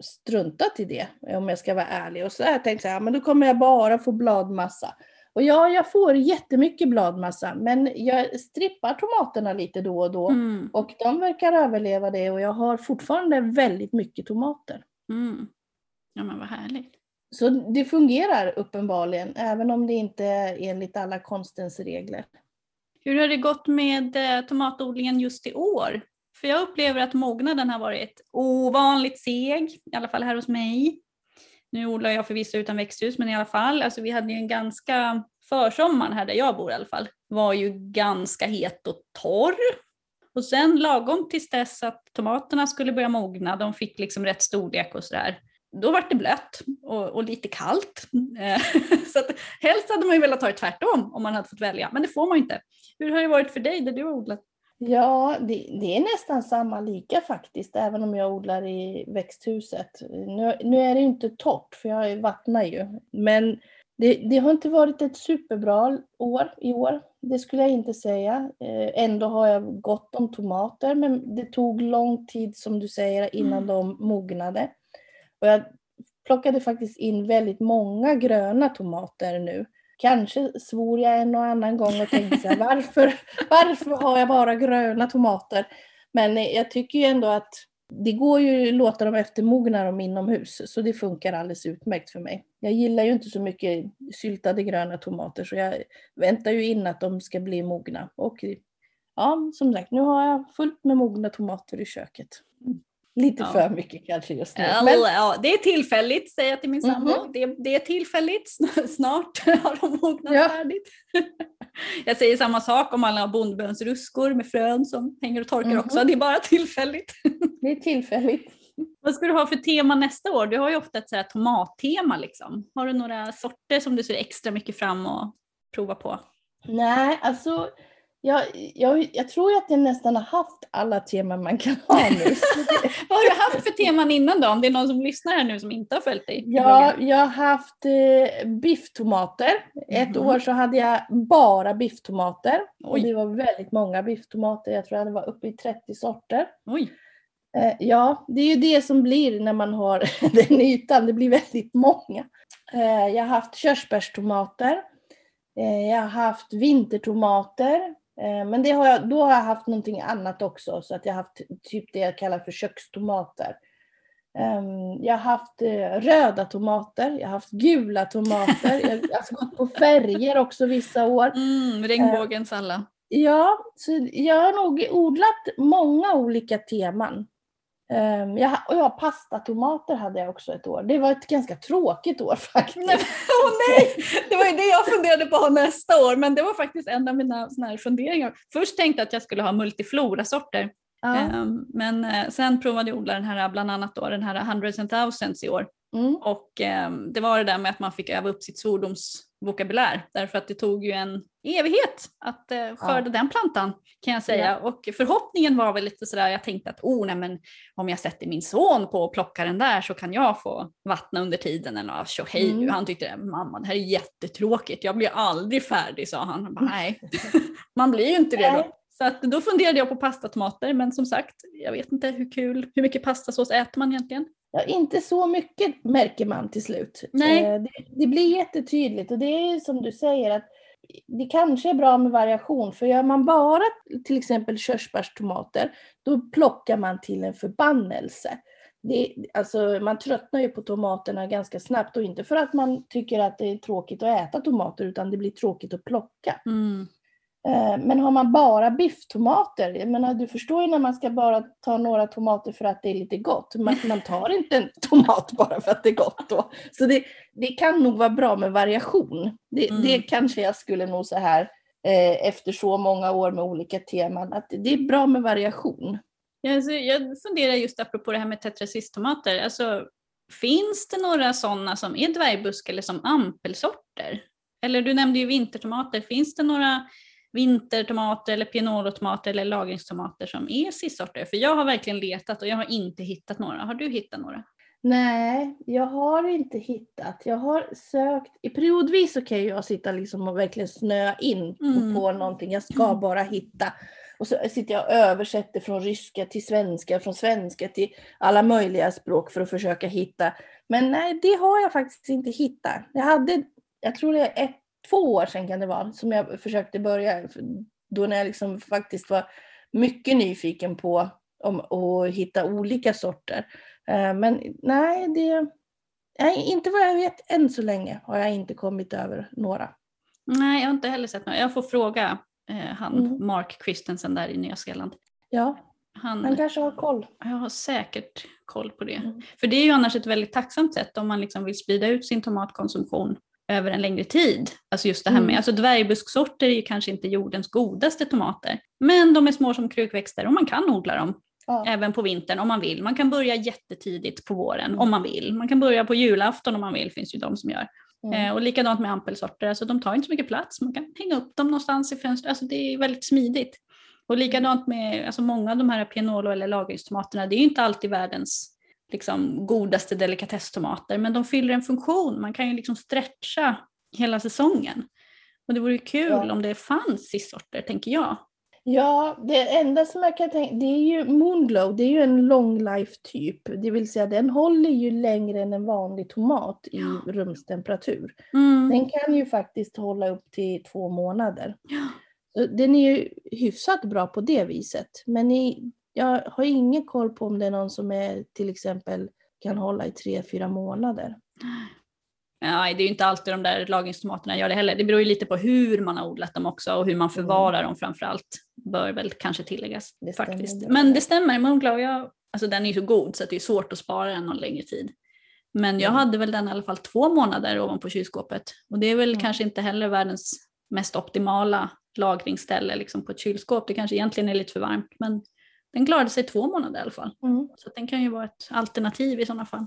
struntat i det om jag ska vara ärlig. Och så har jag tänkt så här, men då kommer jag bara få bladmassa. Och ja, jag får jättemycket bladmassa men jag strippar tomaterna lite då och då.
Mm.
Och de verkar överleva det och jag har fortfarande väldigt mycket tomater.
Mm. Ja men vad härligt.
Så det fungerar uppenbarligen, även om det inte är enligt alla konstens regler.
Hur har det gått med eh, tomatodlingen just i år? För jag upplever att mognaden har varit ovanligt seg, i alla fall här hos mig. Nu odlar jag förvisso utan växthus, men i alla fall, alltså vi hade ju en ganska, försommaren här där jag bor i alla fall, var ju ganska het och torr. Och sen lagom tills dess att tomaterna skulle börja mogna, de fick liksom rätt storlek och sådär, då var det blött och, och lite kallt. Eh, så att, helst hade man ju velat ha det tvärtom om man hade fått välja, men det får man ju inte. Hur har det varit för dig där du har odlat?
Ja, det, det är nästan samma lika faktiskt, även om jag odlar i växthuset. Nu, nu är det inte torrt, för jag vattnar ju. Men det, det har inte varit ett superbra år i år. Det skulle jag inte säga. Eh, ändå har jag gott om tomater, men det tog lång tid som du säger innan
Mm.
de mognade. Och jag plockade faktiskt in väldigt många gröna tomater nu. Kanske svor jag en och annan gång och tänkte så här, varför, varför har jag bara gröna tomater? Men eh, jag tycker ju ändå att det går ju att låta dem eftermogna dem inomhus, så det funkar alldeles utmärkt för mig. Jag gillar ju inte så mycket syltade gröna tomater, så jag väntar ju in att de ska bli mogna. Och ja, som sagt, nu har jag fullt med mogna tomater i köket. Mm. Lite
Ja.
för mycket kanske just nu. Men,
ja, det är tillfälligt säger jag till min
Mhm.
sambo. Det, det är tillfälligt, Snart har de mognat
Ja.
färdigt. Jag säger samma sak om alla bondbönsruskor med frön som hänger och torkar
Mhm.
också. Det är bara tillfälligt.
det är tillfälligt.
Vad ska du ha för tema nästa år? Du har ju ofta ett så här tomattema. Liksom. Har du några sorter som du ser extra mycket fram och prova på?
Nej, alltså jag, jag, jag tror att jag nästan har haft alla teman man kan ha nu.
Vad har du haft för teman innan då? Om det är någon som lyssnar här nu som inte har följt dig?
Ja, jag har haft eh, bifftomater. Ett
Mhm.
år så hade jag bara bifftomater. Och det var väldigt många bifftomater. Jag tror att det var uppe i 30 sorter.
Oj.
Eh, ja, det är ju det som blir när man har den ytan. Det blir väldigt många. Eh, jag har haft körsbärstomater. Eh, jag har haft vintertomater. Eh, men det har jag, då har jag haft någonting annat också. Så att jag har haft typ det jag kallar för kökstomater. Ehm, jag har haft eh, röda tomater, jag har haft gula tomater. Jag har gått på färger också vissa år.
Mm, regnbågens alla.
Ja, så jag har nog odlat många olika teman. Um, jag, och ja, pastatomater hade jag också ett år. Det var ett ganska tråkigt år faktiskt.
Nej, oh nej! Det var ju det jag funderade på nästa år, men det var faktiskt en av mina såna här funderingar. Först tänkte jag att jag skulle ha multiflora-sorter, ja. um, men uh, sen provade jag odla den här, bland annat då, den här hundreds and thousands i år. Mm. Och um, det var det där med att man fick öva upp sitt svordomsvokabulär, därför att det tog ju en evighet att uh, skörda ja. den plantan kan jag säga. Ja. Och förhoppningen var väl lite sådär, jag tänkte att oh, nej, men om jag sätter min son på att plocka den där så kan jag få vattna under tiden. Eller tjohej, mm. han tyckte mamma det här är jättetråkigt, jag blir aldrig färdig sa han. Bara, nej, man blir ju inte det då. Så att då funderade jag på pastatomater men som sagt, jag vet inte hur kul, hur mycket pastasås äter man egentligen?
Ja, inte så mycket märker man till slut.
Nej.
Eh, det, det blir jättetydligt och det är som du säger att det kanske är bra med variation, för gör man bara till exempel körsbärstomater, då plockar man till en förbannelse. Det, alltså, man tröttnar ju på tomaterna ganska snabbt och inte för att man tycker att det är tråkigt att äta tomater utan det blir tråkigt att plocka.
Mm.
Eh, men har man bara bifftomater, jag menar, du förstår ju när man ska bara ta några tomater för att det är lite gott. Man, man tar inte en tomat bara för att det är gott då. Så det, det kan nog vara bra med variation. Det, mm. det kanske jag skulle nog så här eh, efter så många år med olika teman, att det är bra med variation.
Alltså, jag funderar just apropå det här med tetrasisttomater. Alltså, finns det några sådana som är dvärgbusk eller som ampelsorter? Eller du nämnde ju vintertomater. Finns det några vintertomater eller pianolotomater eller lagringstomater som är sissorter? För jag har verkligen letat och jag har inte hittat några. Har du hittat några?
Nej, jag har inte hittat. Jag har sökt, i periodvis så kan jag sitta liksom och verkligen snöa in mm. på någonting. Jag ska bara hitta. Och så sitter jag och översätter från ryska till svenska, från svenska till alla möjliga språk för att försöka hitta. Men nej, det har jag faktiskt inte hittat. Jag hade, jag tror det är ett två år sedan kan det vara, som jag försökte börja, då när jag liksom faktiskt var mycket nyfiken på om, att hitta olika sorter. Eh, men nej, det, nej, inte vad jag vet än så länge har jag inte kommit över några.
Nej, jag har inte heller sett några. Jag får fråga eh, han mm. Mark Christensen där i Nya Zeeland.
Ja, han, han kanske har koll.
Jag har säkert koll på det. Mm. För det är ju annars ett väldigt tacksamt sätt om man liksom vill sprida ut sin tomatkonsumtion över en längre tid. Alltså just det här med, mm. alltså dvärgbusksorter är ju kanske inte jordens godaste tomater, men de är små som krukväxter och man kan odla dem. Ja. Även på vintern om man vill. Man kan börja jättetidigt på våren mm. om man vill. Man kan börja på julafton om man vill, finns ju de som gör. Mm. Eh, och likadant med ampelsorter, alltså de tar inte så mycket plats. Man kan hänga upp dem någonstans i fönstret, alltså det är väldigt smidigt. Och likadant med alltså många av de här pianolo eller lagringstomaterna, det är ju inte alltid världens liksom, godaste delikatesstomater, men de fyller en funktion. Man kan ju liksom stretcha hela säsongen. Och det vore kul ja. om det fanns sissorter, tänker jag.
Ja, det enda som jag kan tänka, det är ju Moonglow, det är ju en long life typ. Det vill säga den håller ju längre än en vanlig tomat i ja. rumstemperatur.
Mm.
Den kan ju faktiskt hålla upp till två månader. Ja. Den är ju hyfsat bra på det viset. Men i jag har ingen koll på om det är någon som är till exempel kan hålla i tre, fyra månader.
Nej, det är ju inte alltid de där lagringstomaterna gör det heller. Det beror ju lite på hur man har odlat dem också och hur man förvarar mm. dem framför allt. Bör väl kanske tilläggas det faktiskt. Det. Men det stämmer, Moonglow, jag, alltså den är ju så god så det är svårt att spara den någon längre tid. Men jag mm. hade väl den i alla fall två månader ovanpå kylskåpet och det är väl mm. kanske inte heller världens mest optimala lagringsställe liksom på ett kylskåp. Det kanske egentligen är lite för varmt men den klarade sig två månader i alla fall.
Mm.
Så den kan ju vara ett alternativ i sådana fall.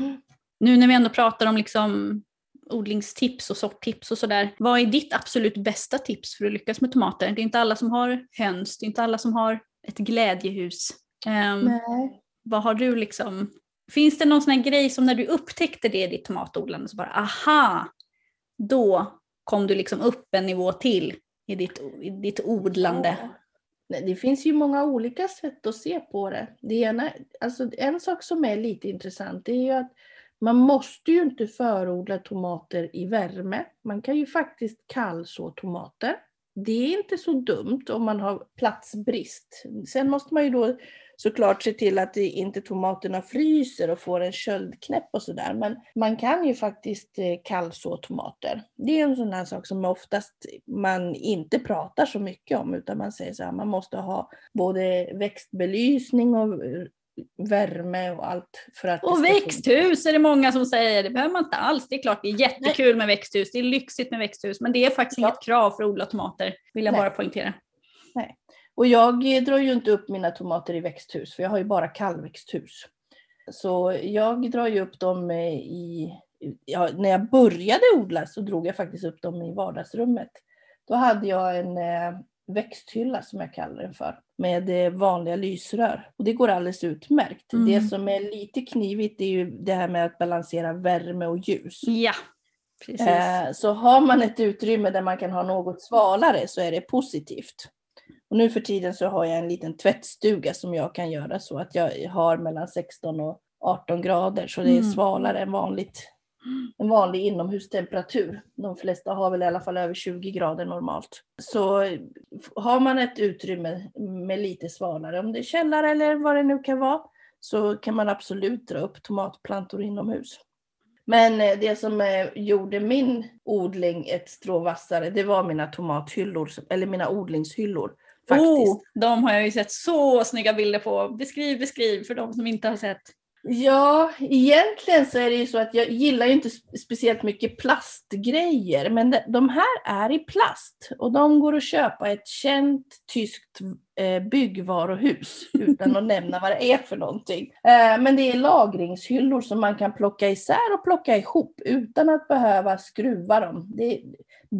Mm. Nu när vi ändå pratar om liksom odlingstips och sorttips och sådär. Vad är ditt absolut bästa tips för att lyckas med tomater? Det är inte alla som har höns, det är inte alla som har ett glädjehus.
Um, Nej.
Vad har du liksom, finns det någon sån här grej som när du upptäckte det i ditt tomatodlande så bara aha, då kom du liksom upp en nivå till i ditt, i ditt odlande? Ja.
Det finns ju många olika sätt att se på det. det ena, alltså en sak som är lite intressant är ju att man måste ju inte förodla tomater i värme. Man kan ju faktiskt kallså tomater. Det är inte så dumt om man har platsbrist. Sen måste man ju då såklart se till att inte tomaterna fryser och får en köldknäpp och sådär. Men man kan ju faktiskt eh, kallså tomater. Det är en sån här sak som oftast man inte pratar så mycket om utan man säger så här, man måste ha både växtbelysning och värme och allt. För att
Och växthus är det många som säger, det behöver man inte alls. Det är klart det är jättekul med växthus, det är lyxigt med växthus, men det är faktiskt
Ja.
inget krav för att odla tomater, vill jag
Nej.
bara poängtera.
Och jag drar ju inte upp mina tomater i växthus, för jag har ju bara kallväxthus. Så jag drar ju upp dem i... Ja, när jag började odla så drog jag faktiskt upp dem i vardagsrummet. Då hade jag en eh, växthylla som jag kallar den för, med eh, vanliga lysrör. Och det går alldeles utmärkt.
Mm.
Det som är lite knivigt är ju det här med att balansera värme och ljus.
Ja, precis.
Eh, Så har man ett utrymme där man kan ha något svalare så är det positivt. Och nu för tiden så har jag en liten tvättstuga som jag kan göra så att jag har mellan 16 och 18 grader så det är
Mm.
svalare än vanligt. En vanlig inomhustemperatur. De flesta har väl i alla fall över 20 grader normalt. Så har man ett utrymme med lite svalare, om det är källare eller vad det nu kan vara, så kan man absolut dra upp tomatplantor inomhus. Men eh, det som eh, gjorde min odling ett strå vassare, det var mina tomathyllor, eller mina odlingshyllor. Faktiskt.
Oh, de har jag ju sett så snygga bilder på. Beskriv, beskriv för de som inte har sett.
Ja, egentligen så är det ju så att jag gillar ju inte sp- speciellt mycket plastgrejer, men de, de här är i plast och de går att köpa i ett känt tyskt eh, byggvaruhus utan att nämna vad det är för någonting. Eh, men det är lagringshyllor som man kan plocka isär och plocka ihop utan att behöva skruva dem. Det,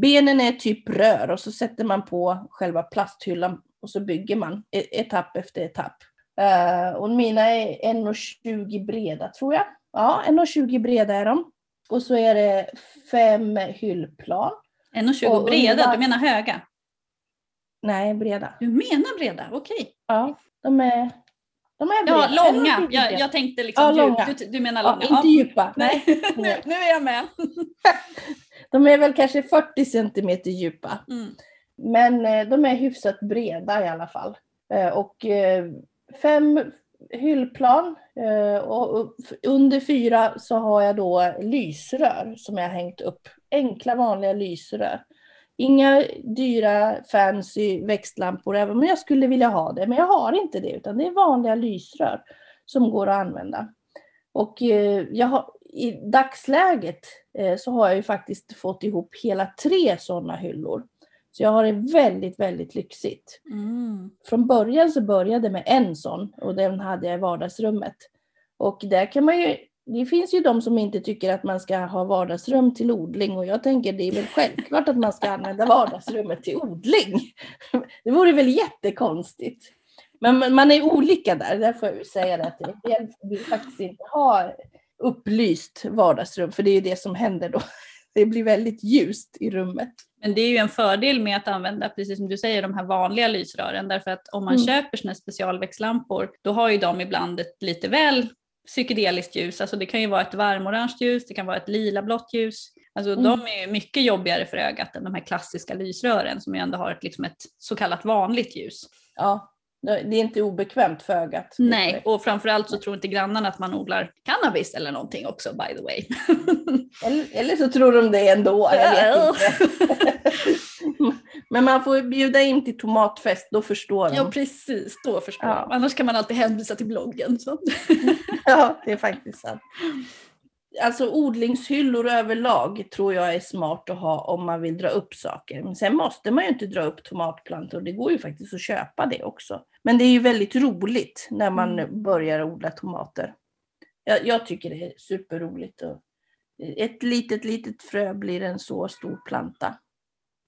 benen är typ rör och så sätter man på själva plasthyllan och så bygger man e- etapp efter etapp. Eh, och mina är 1,20 breda tror jag. Ja, 1,20 breda är de. Och så är det fem hyllplan.
1,20
Och
breda,
ungefär-
du menar höga?
Nej, breda.
Du menar breda, okej.
Ja, de är, de är
Ja, långa.
1,20
Jag, jag tänkte liksom
Ja, långa.
Du, du menar
Ja,
långa?
inte djupa.
Nej, nu, nu är jag med.
De är väl kanske 40 centimeter djupa.
Mm.
Men eh, de är hyfsat breda i alla fall. Eh, och eh, fem hyllplan och under fyra så har jag då lysrör som jag har hängt upp. Enkla vanliga lysrör. Inga dyra fancy växtlampor även om jag skulle vilja ha det. Men jag har inte det utan det är vanliga lysrör som går att använda. Och eh, jag har, i dagsläget eh, så har jag ju faktiskt fått ihop hela tre sådana hyllor. Så jag har det väldigt, väldigt lyxigt.
Mm.
Från början så började med en sån och den hade jag i vardagsrummet. Och där kan man ju, det finns ju de som inte tycker att man ska ha vardagsrum till odling och jag tänker det är väl självklart att man ska använda vardagsrummet till odling. Det vore väl jättekonstigt. Men man- är olika där, där får jag säga det att jag vill faktiskt inte ha upplyst vardagsrum för det är ju det som händer då. Det blir väldigt ljust i rummet.
Men det är ju en fördel med att använda, precis som du säger, de här vanliga lysrören. Därför att om man
Mm.
köper här specialväxtlampor, då har ju de ibland ett lite väl psykedeliskt ljus. Alltså det kan ju vara ett varmorange ljus, det kan vara ett lila blått ljus. Alltså
Mm.
de är mycket jobbigare för ögat än de här klassiska lysrören som ju ändå har ett, liksom ett så kallat vanligt ljus.
Ja, det är inte obekvämt för ögat.
Nej, och framförallt så tror inte grannarna att man odlar cannabis eller någonting också by the way.
Eller, eller så tror de det ändå, jag vet inte. Men man får bjuda in till tomatfest, då förstår de.
Ja precis, då förstår
Ja.
jag. Annars kan man alltid hänvisa till bloggen. Så.
Ja, det är faktiskt sant. Alltså odlingshyllor överlag tror jag är smart att ha om man vill dra upp saker. Men sen måste man ju inte dra upp tomatplantor, det går ju faktiskt att köpa det också. Men det är ju väldigt roligt när man
Mm.
börjar odla tomater. Jag, jag tycker det är superroligt. Och ett litet, litet frö blir en så stor planta.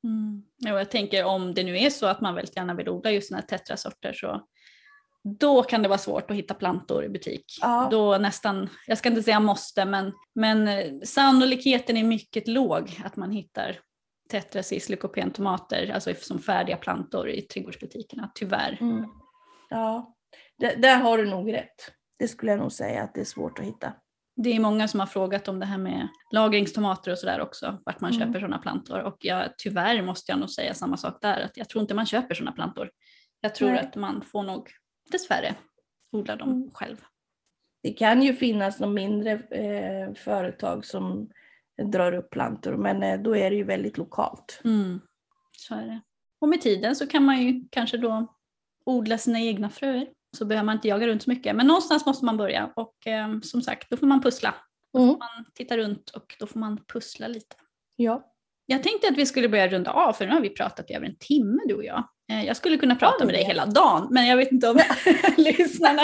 Mm. Ja, jag tänker om det nu är så att man väldigt gärna vill odla just sådana här tetrasorter så då kan det vara svårt att hitta plantor i butik.
Ja.
Då nästan, jag ska inte säga måste, men, men eh, sannolikheten är mycket låg att man hittar tetracis lykopentomater, alltså som färdiga plantor i trädgårdsbutikerna, tyvärr.
Mm. Ja, där, där har du nog rätt. Det skulle jag nog säga att det är svårt att hitta.
Det är många som har frågat om det här med lagringstomater och sådär också, vart man
Mm.
köper sådana plantor. Och jag, tyvärr måste jag nog säga samma sak där, att jag tror inte man köper sådana plantor. Jag tror
Nej.
att man får nog dessvärre odla dem
Mm.
själv.
Det kan ju finnas någon mindre eh, företag som drar upp plantor, men eh, då är det ju väldigt lokalt.
Mm. Så är det. Och med tiden så kan man ju kanske då odla sina egna fröer. Så behöver man inte jaga runt så mycket. Men någonstans måste man börja och eh, som sagt, då får man pussla.
Mm.
Man tittar runt och då får man pussla lite.
Ja.
Jag tänkte att vi skulle börja runda av för nu har vi pratat i över en timme du och jag. Eh, Jag skulle kunna prata med dig hela dagen men jag vet inte om lyssnarna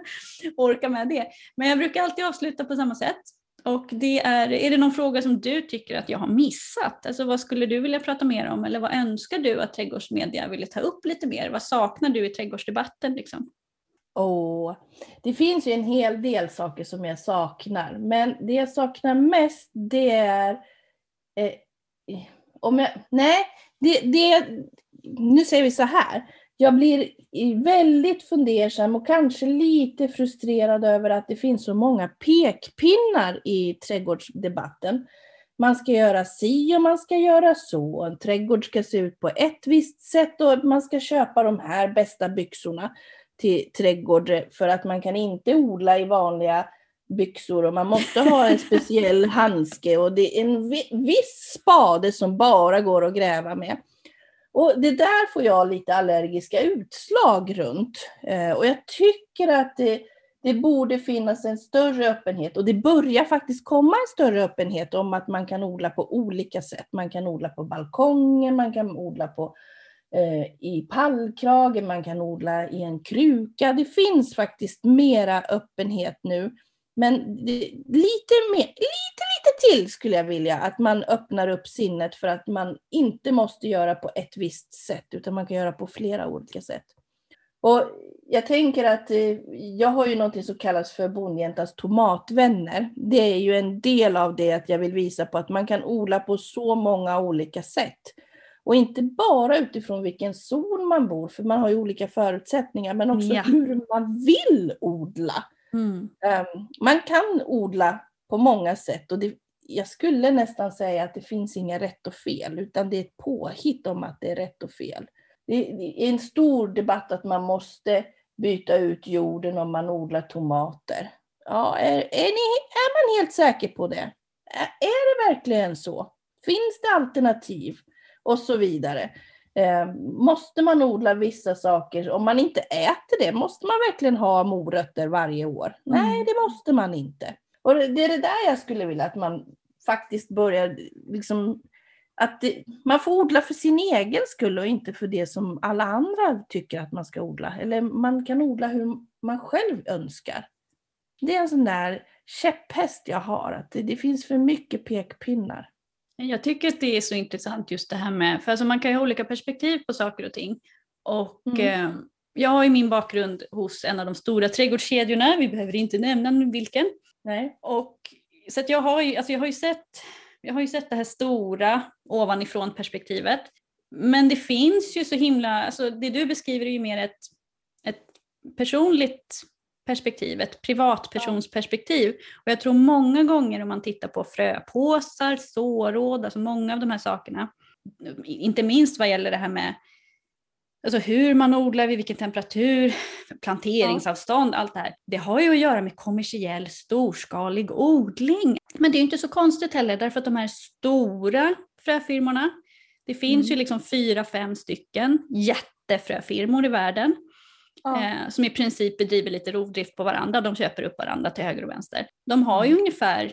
orkar med det. Men jag brukar alltid avsluta på samma sätt. Och det är, är det någon fråga som du tycker att jag har missat? Alltså vad skulle du vilja prata mer om eller vad önskar du att trädgårdsmedia ville ta upp lite mer? Vad saknar du i trädgårdsdebatten? Liksom?
Åh, det finns ju en hel del saker som jag saknar, men det jag saknar mest det är... Eh, om jag, nej, det, det, nu säger vi så här. Jag blir väldigt fundersam och kanske lite frustrerad över att det finns så många pekpinnar i trädgårdsdebatten. Man ska göra si och man ska göra så. En trädgård ska se ut på ett visst sätt och man ska köpa de här bästa byxorna till trädgård för att man kan inte odla i vanliga byxor och man måste ha en speciell handske och det är en vi- viss spade som bara går att gräva med. Och det där får jag lite allergiska utslag runt. Eh, och jag tycker att det, det borde finnas en större öppenhet och det börjar faktiskt komma en större öppenhet om att man kan odla på olika sätt. Man kan odla på balkongen, man kan odla på Eh, i pallkragen, man kan odla i en kruka. Det finns faktiskt mera öppenhet nu. Men lite, mer, lite, lite till skulle jag vilja att man öppnar upp sinnet för att man inte måste göra på ett visst sätt utan man kan göra på flera olika sätt. Och jag tänker att eh, jag har ju någonting som kallas för Bondjäntas tomatvänner. Det är ju en del av det att jag vill visa på att man kan odla på så många olika sätt. Och inte bara utifrån vilken zon man bor, för man har ju olika förutsättningar, men också
Ja.
hur man vill odla. Um, man kan odla på många sätt och det, jag skulle nästan säga att det finns inga rätt och fel, utan det är ett påhitt om att det är rätt och fel. Det, det är en stor debatt att man måste byta ut jorden om man odlar tomater. Ja, är, är, ni, är man helt säker på det? Är, är det verkligen så? Finns det alternativ? Och så vidare. Eh, måste man odla vissa saker? Om man inte äter det, måste man verkligen ha morötter varje år? Nej, det måste man inte. Och det det är det där jag skulle vilja att man faktiskt börjar liksom att det, man får odla för sin egen skull och inte för det som alla andra tycker att man ska odla. Eller man kan odla hur man själv önskar. Det är en sån där käpphäst jag har, att det, det finns för mycket pekpinnar.
Jag tycker att det är så intressant just det här med, för alltså man kan ju ha olika perspektiv på saker och ting. Och
Mm.
eh, jag har ju min bakgrund hos en av de stora trädgårdskedjorna, vi behöver inte nämna vilken.
Nej.
Och, så jag, har ju, alltså jag, har ju sett, jag har ju sett det här stora ovanifrån perspektivet. Men det finns ju så himla, alltså det du beskriver är ju mer ett, ett personligt perspektiv, ett privatpersonsperspektiv. Och jag tror många gånger om man tittar på fröpåsar, såråd, alltså många av de här sakerna, inte minst vad gäller det här med alltså hur man odlar, vid vilken temperatur, planteringsavstånd, allt det här. Det har ju att göra med kommersiell storskalig odling. Men det är inte så konstigt heller därför att de här stora fröfirmorna, det finns
Mm.
ju liksom fyra, fem stycken jättefröfirmor i världen
Ja.
eh, som i princip bedriver lite rovdrift på varandra. De köper upp varandra till höger och vänster. De har ju ungefär,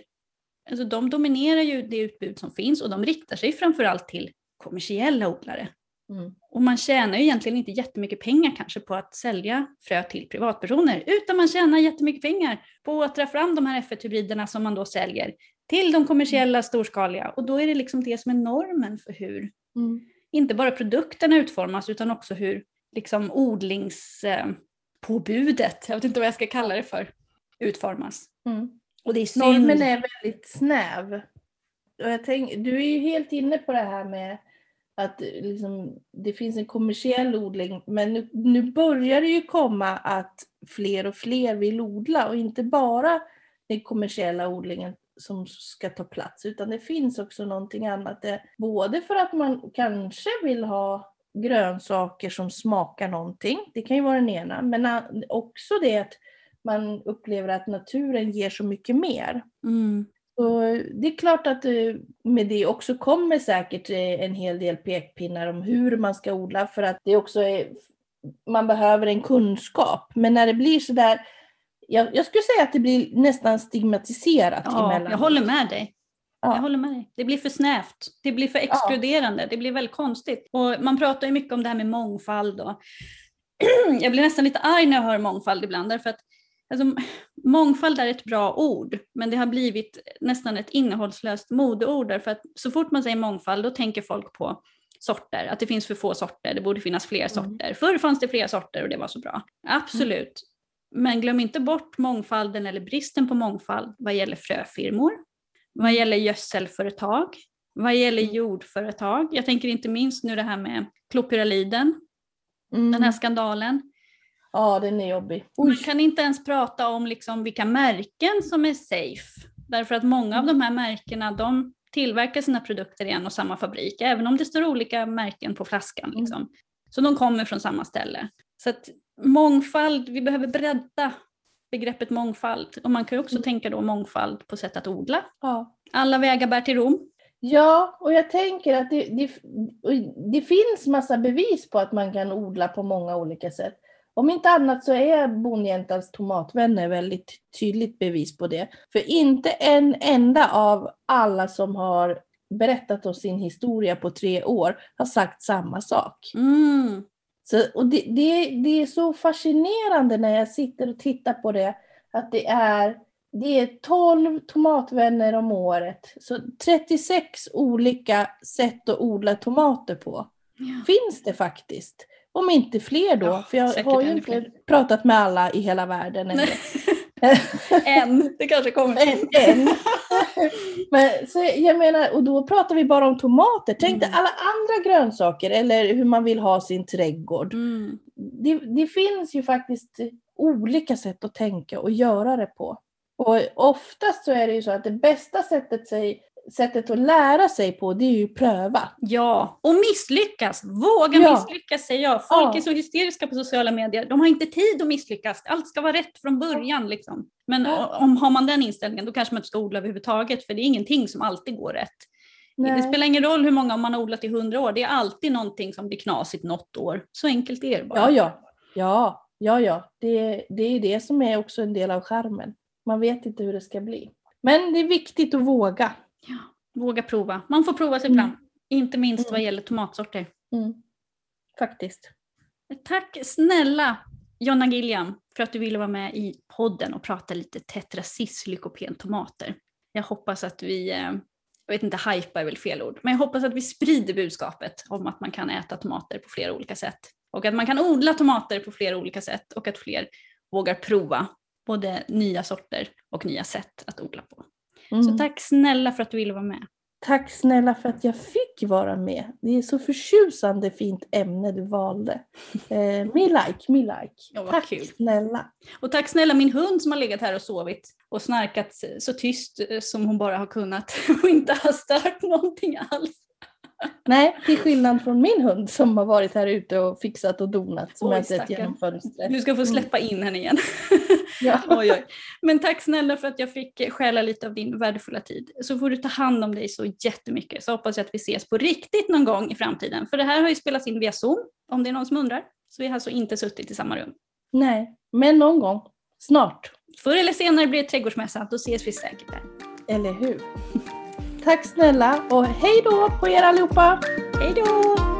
alltså de dominerar ju det utbud som finns och de riktar sig framförallt till kommersiella odlare.
Mm.
Och man tjänar ju egentligen inte jättemycket pengar kanske på att sälja frö till privatpersoner, utan man tjänar jättemycket pengar på att dra fram de här F1-hybriderna som man då säljer till de kommersiella storskaliga. Och då är det liksom det som är normen för hur
Mm.
inte bara produkterna utformas utan också hur liksom odlingspåbudet, jag vet inte vad jag ska kalla det för, utformas.
Mm.
Och det är synd.
Normen är väldigt snäv. Och jag tänk, du är ju helt inne på det här med att liksom, det finns en kommersiell odling, men nu, nu börjar det ju komma att fler och fler vill odla och inte bara den kommersiella odlingen som ska ta plats, utan det finns också någonting annat. Både för att man kanske vill ha grönsaker som smakar någonting, det kan ju vara den ena, men också det att man upplever att naturen ger så mycket mer.
Mm.
Och det är klart att eh, med det också kommer säkert eh, en hel del pekpinnar om hur man ska odla för att det också är man behöver en kunskap. Men när det blir sådär, jag, jag skulle säga att det blir nästan stigmatiserat
Ja,
emellan.
jag håller med dig.
Ja.
Jag håller med dig. Det blir för snävt. Det blir för exkluderande. Det blir väldigt konstigt. Och man pratar ju mycket om det här med mångfald. Och jag blir nästan lite arg när jag hör mångfald ibland. Därför att alltså, mångfald är ett bra ord, men det har blivit nästan ett innehållslöst modeord. Därför att så fort man säger mångfald, då tänker folk på sorter. Att det finns för få sorter, det borde finnas fler sorter. Förr fanns det fler sorter och det var så bra. Absolut. Men glöm inte bort mångfalden eller bristen på mångfald vad gäller fröfirmor, vad gäller gödselföretag, vad gäller jordföretag. Jag tänker inte minst nu det här med klopyraliden,
Mm.
den här skandalen.
Ja, den är jobbig.
Man
Oj.
kan inte ens prata om liksom vilka märken som är safe. Därför att många av de här märkena de tillverkar sina produkter i en och samma fabrik, även om det står olika märken på flaskan.
Mm.
Liksom. Så de kommer från samma ställe. Så att mångfald, vi behöver bredda begreppet mångfald. Och man kan också
Mm.
tänka då mångfald på sätt att odla.
Ja.
Alla vägar bär till Rom.
Ja, och jag tänker att det, det, det finns massa bevis på att man kan odla på många olika sätt. Om inte annat så är Bondjäntans tomatvänner väldigt tydligt bevis på det. För inte en enda av alla som har berättat om sin historia på tre år har sagt samma sak.
Mm.
Så, och det, det, det är så fascinerande när jag sitter och tittar på det, att det är, det är 12 tomatvänner om året. Så 36 olika sätt att odla tomater på
Ja.
finns det faktiskt. Om inte fler då,
Ja,
för jag har ju inte
fler.
pratat med alla i hela världen.
En, det kanske kommer.
En, en. Men, så jag menar, och då pratar vi bara om tomater. Tänk dig
Mm.
alla andra grönsaker eller hur man vill ha sin trädgård.
Mm.
det, det finns ju faktiskt olika sätt att tänka och göra det på. Och oftast så är det ju så att det bästa sättet, sig, sättet att lära sig på det är ju pröva.
Ja, och misslyckas. Våga
Ja.
misslyckas säger jag. Folk
Ja.
är så hysteriska på sociala medier. De har inte tid att misslyckas. Allt ska vara rätt från början. Liksom. Men
Ja.
om har man den inställningen då kanske man inte ska odla överhuvudtaget för det är ingenting som alltid går rätt. Det
Nej.
spelar ingen roll hur många man har odlat i hundra år. Det är alltid någonting som blir knasigt något år. Så enkelt är det bara.
Ja, ja. Ja, ja, ja. Det, det är det som är också en del av skärmen. Man vet inte hur det ska bli. Men det är viktigt att våga.
Våga prova. Man får prova sig
Mm.
fram. Inte minst
Mm.
vad gäller tomatsorter.
Mm. Faktiskt.
Tack snälla Jonna Gilliam för att du ville vara med i podden och prata lite tetracis lykopentomater. Jag hoppas att vi, eh, jag vet inte, hypa är väl fel ord, men jag hoppas att vi sprider budskapet om att man kan äta tomater på flera olika sätt. Och att man kan odla tomater på flera olika sätt och att fler vågar prova både nya sorter och nya sätt att odla på.
Mm.
Så tack snälla för att du ville vara med.
Tack snälla för att jag fick vara med. Det är så förtjusande fint ämne du valde. Eh, me like, me like.
Ja,
Tack
kul.
snälla.
Och tack snälla min hund som har legat här och sovit och snarkat så tyst som hon bara har kunnat och inte har stört någonting alls.
Nej, till skillnad från min hund som har varit här ute och fixat och donat som
Oj,
jag sett genom fönstret.
Du ska få släppa in henne igen.
Ja.
oj, oj. Men tack snälla för att jag fick stjäla lite av din värdefulla tid. Så får du ta hand om dig så jättemycket. Så hoppas jag att vi ses på riktigt någon gång i framtiden. För det här har ju spelats in via Zoom, om det är någon som undrar. Så vi har alltså inte suttit i samma rum.
Nej, men någon gång. Snart.
Förr eller senare blir det trädgårdsmässa, då ses vi säkert där.
Eller hur? Tack snälla och hej då på er allihopa!
Hej då!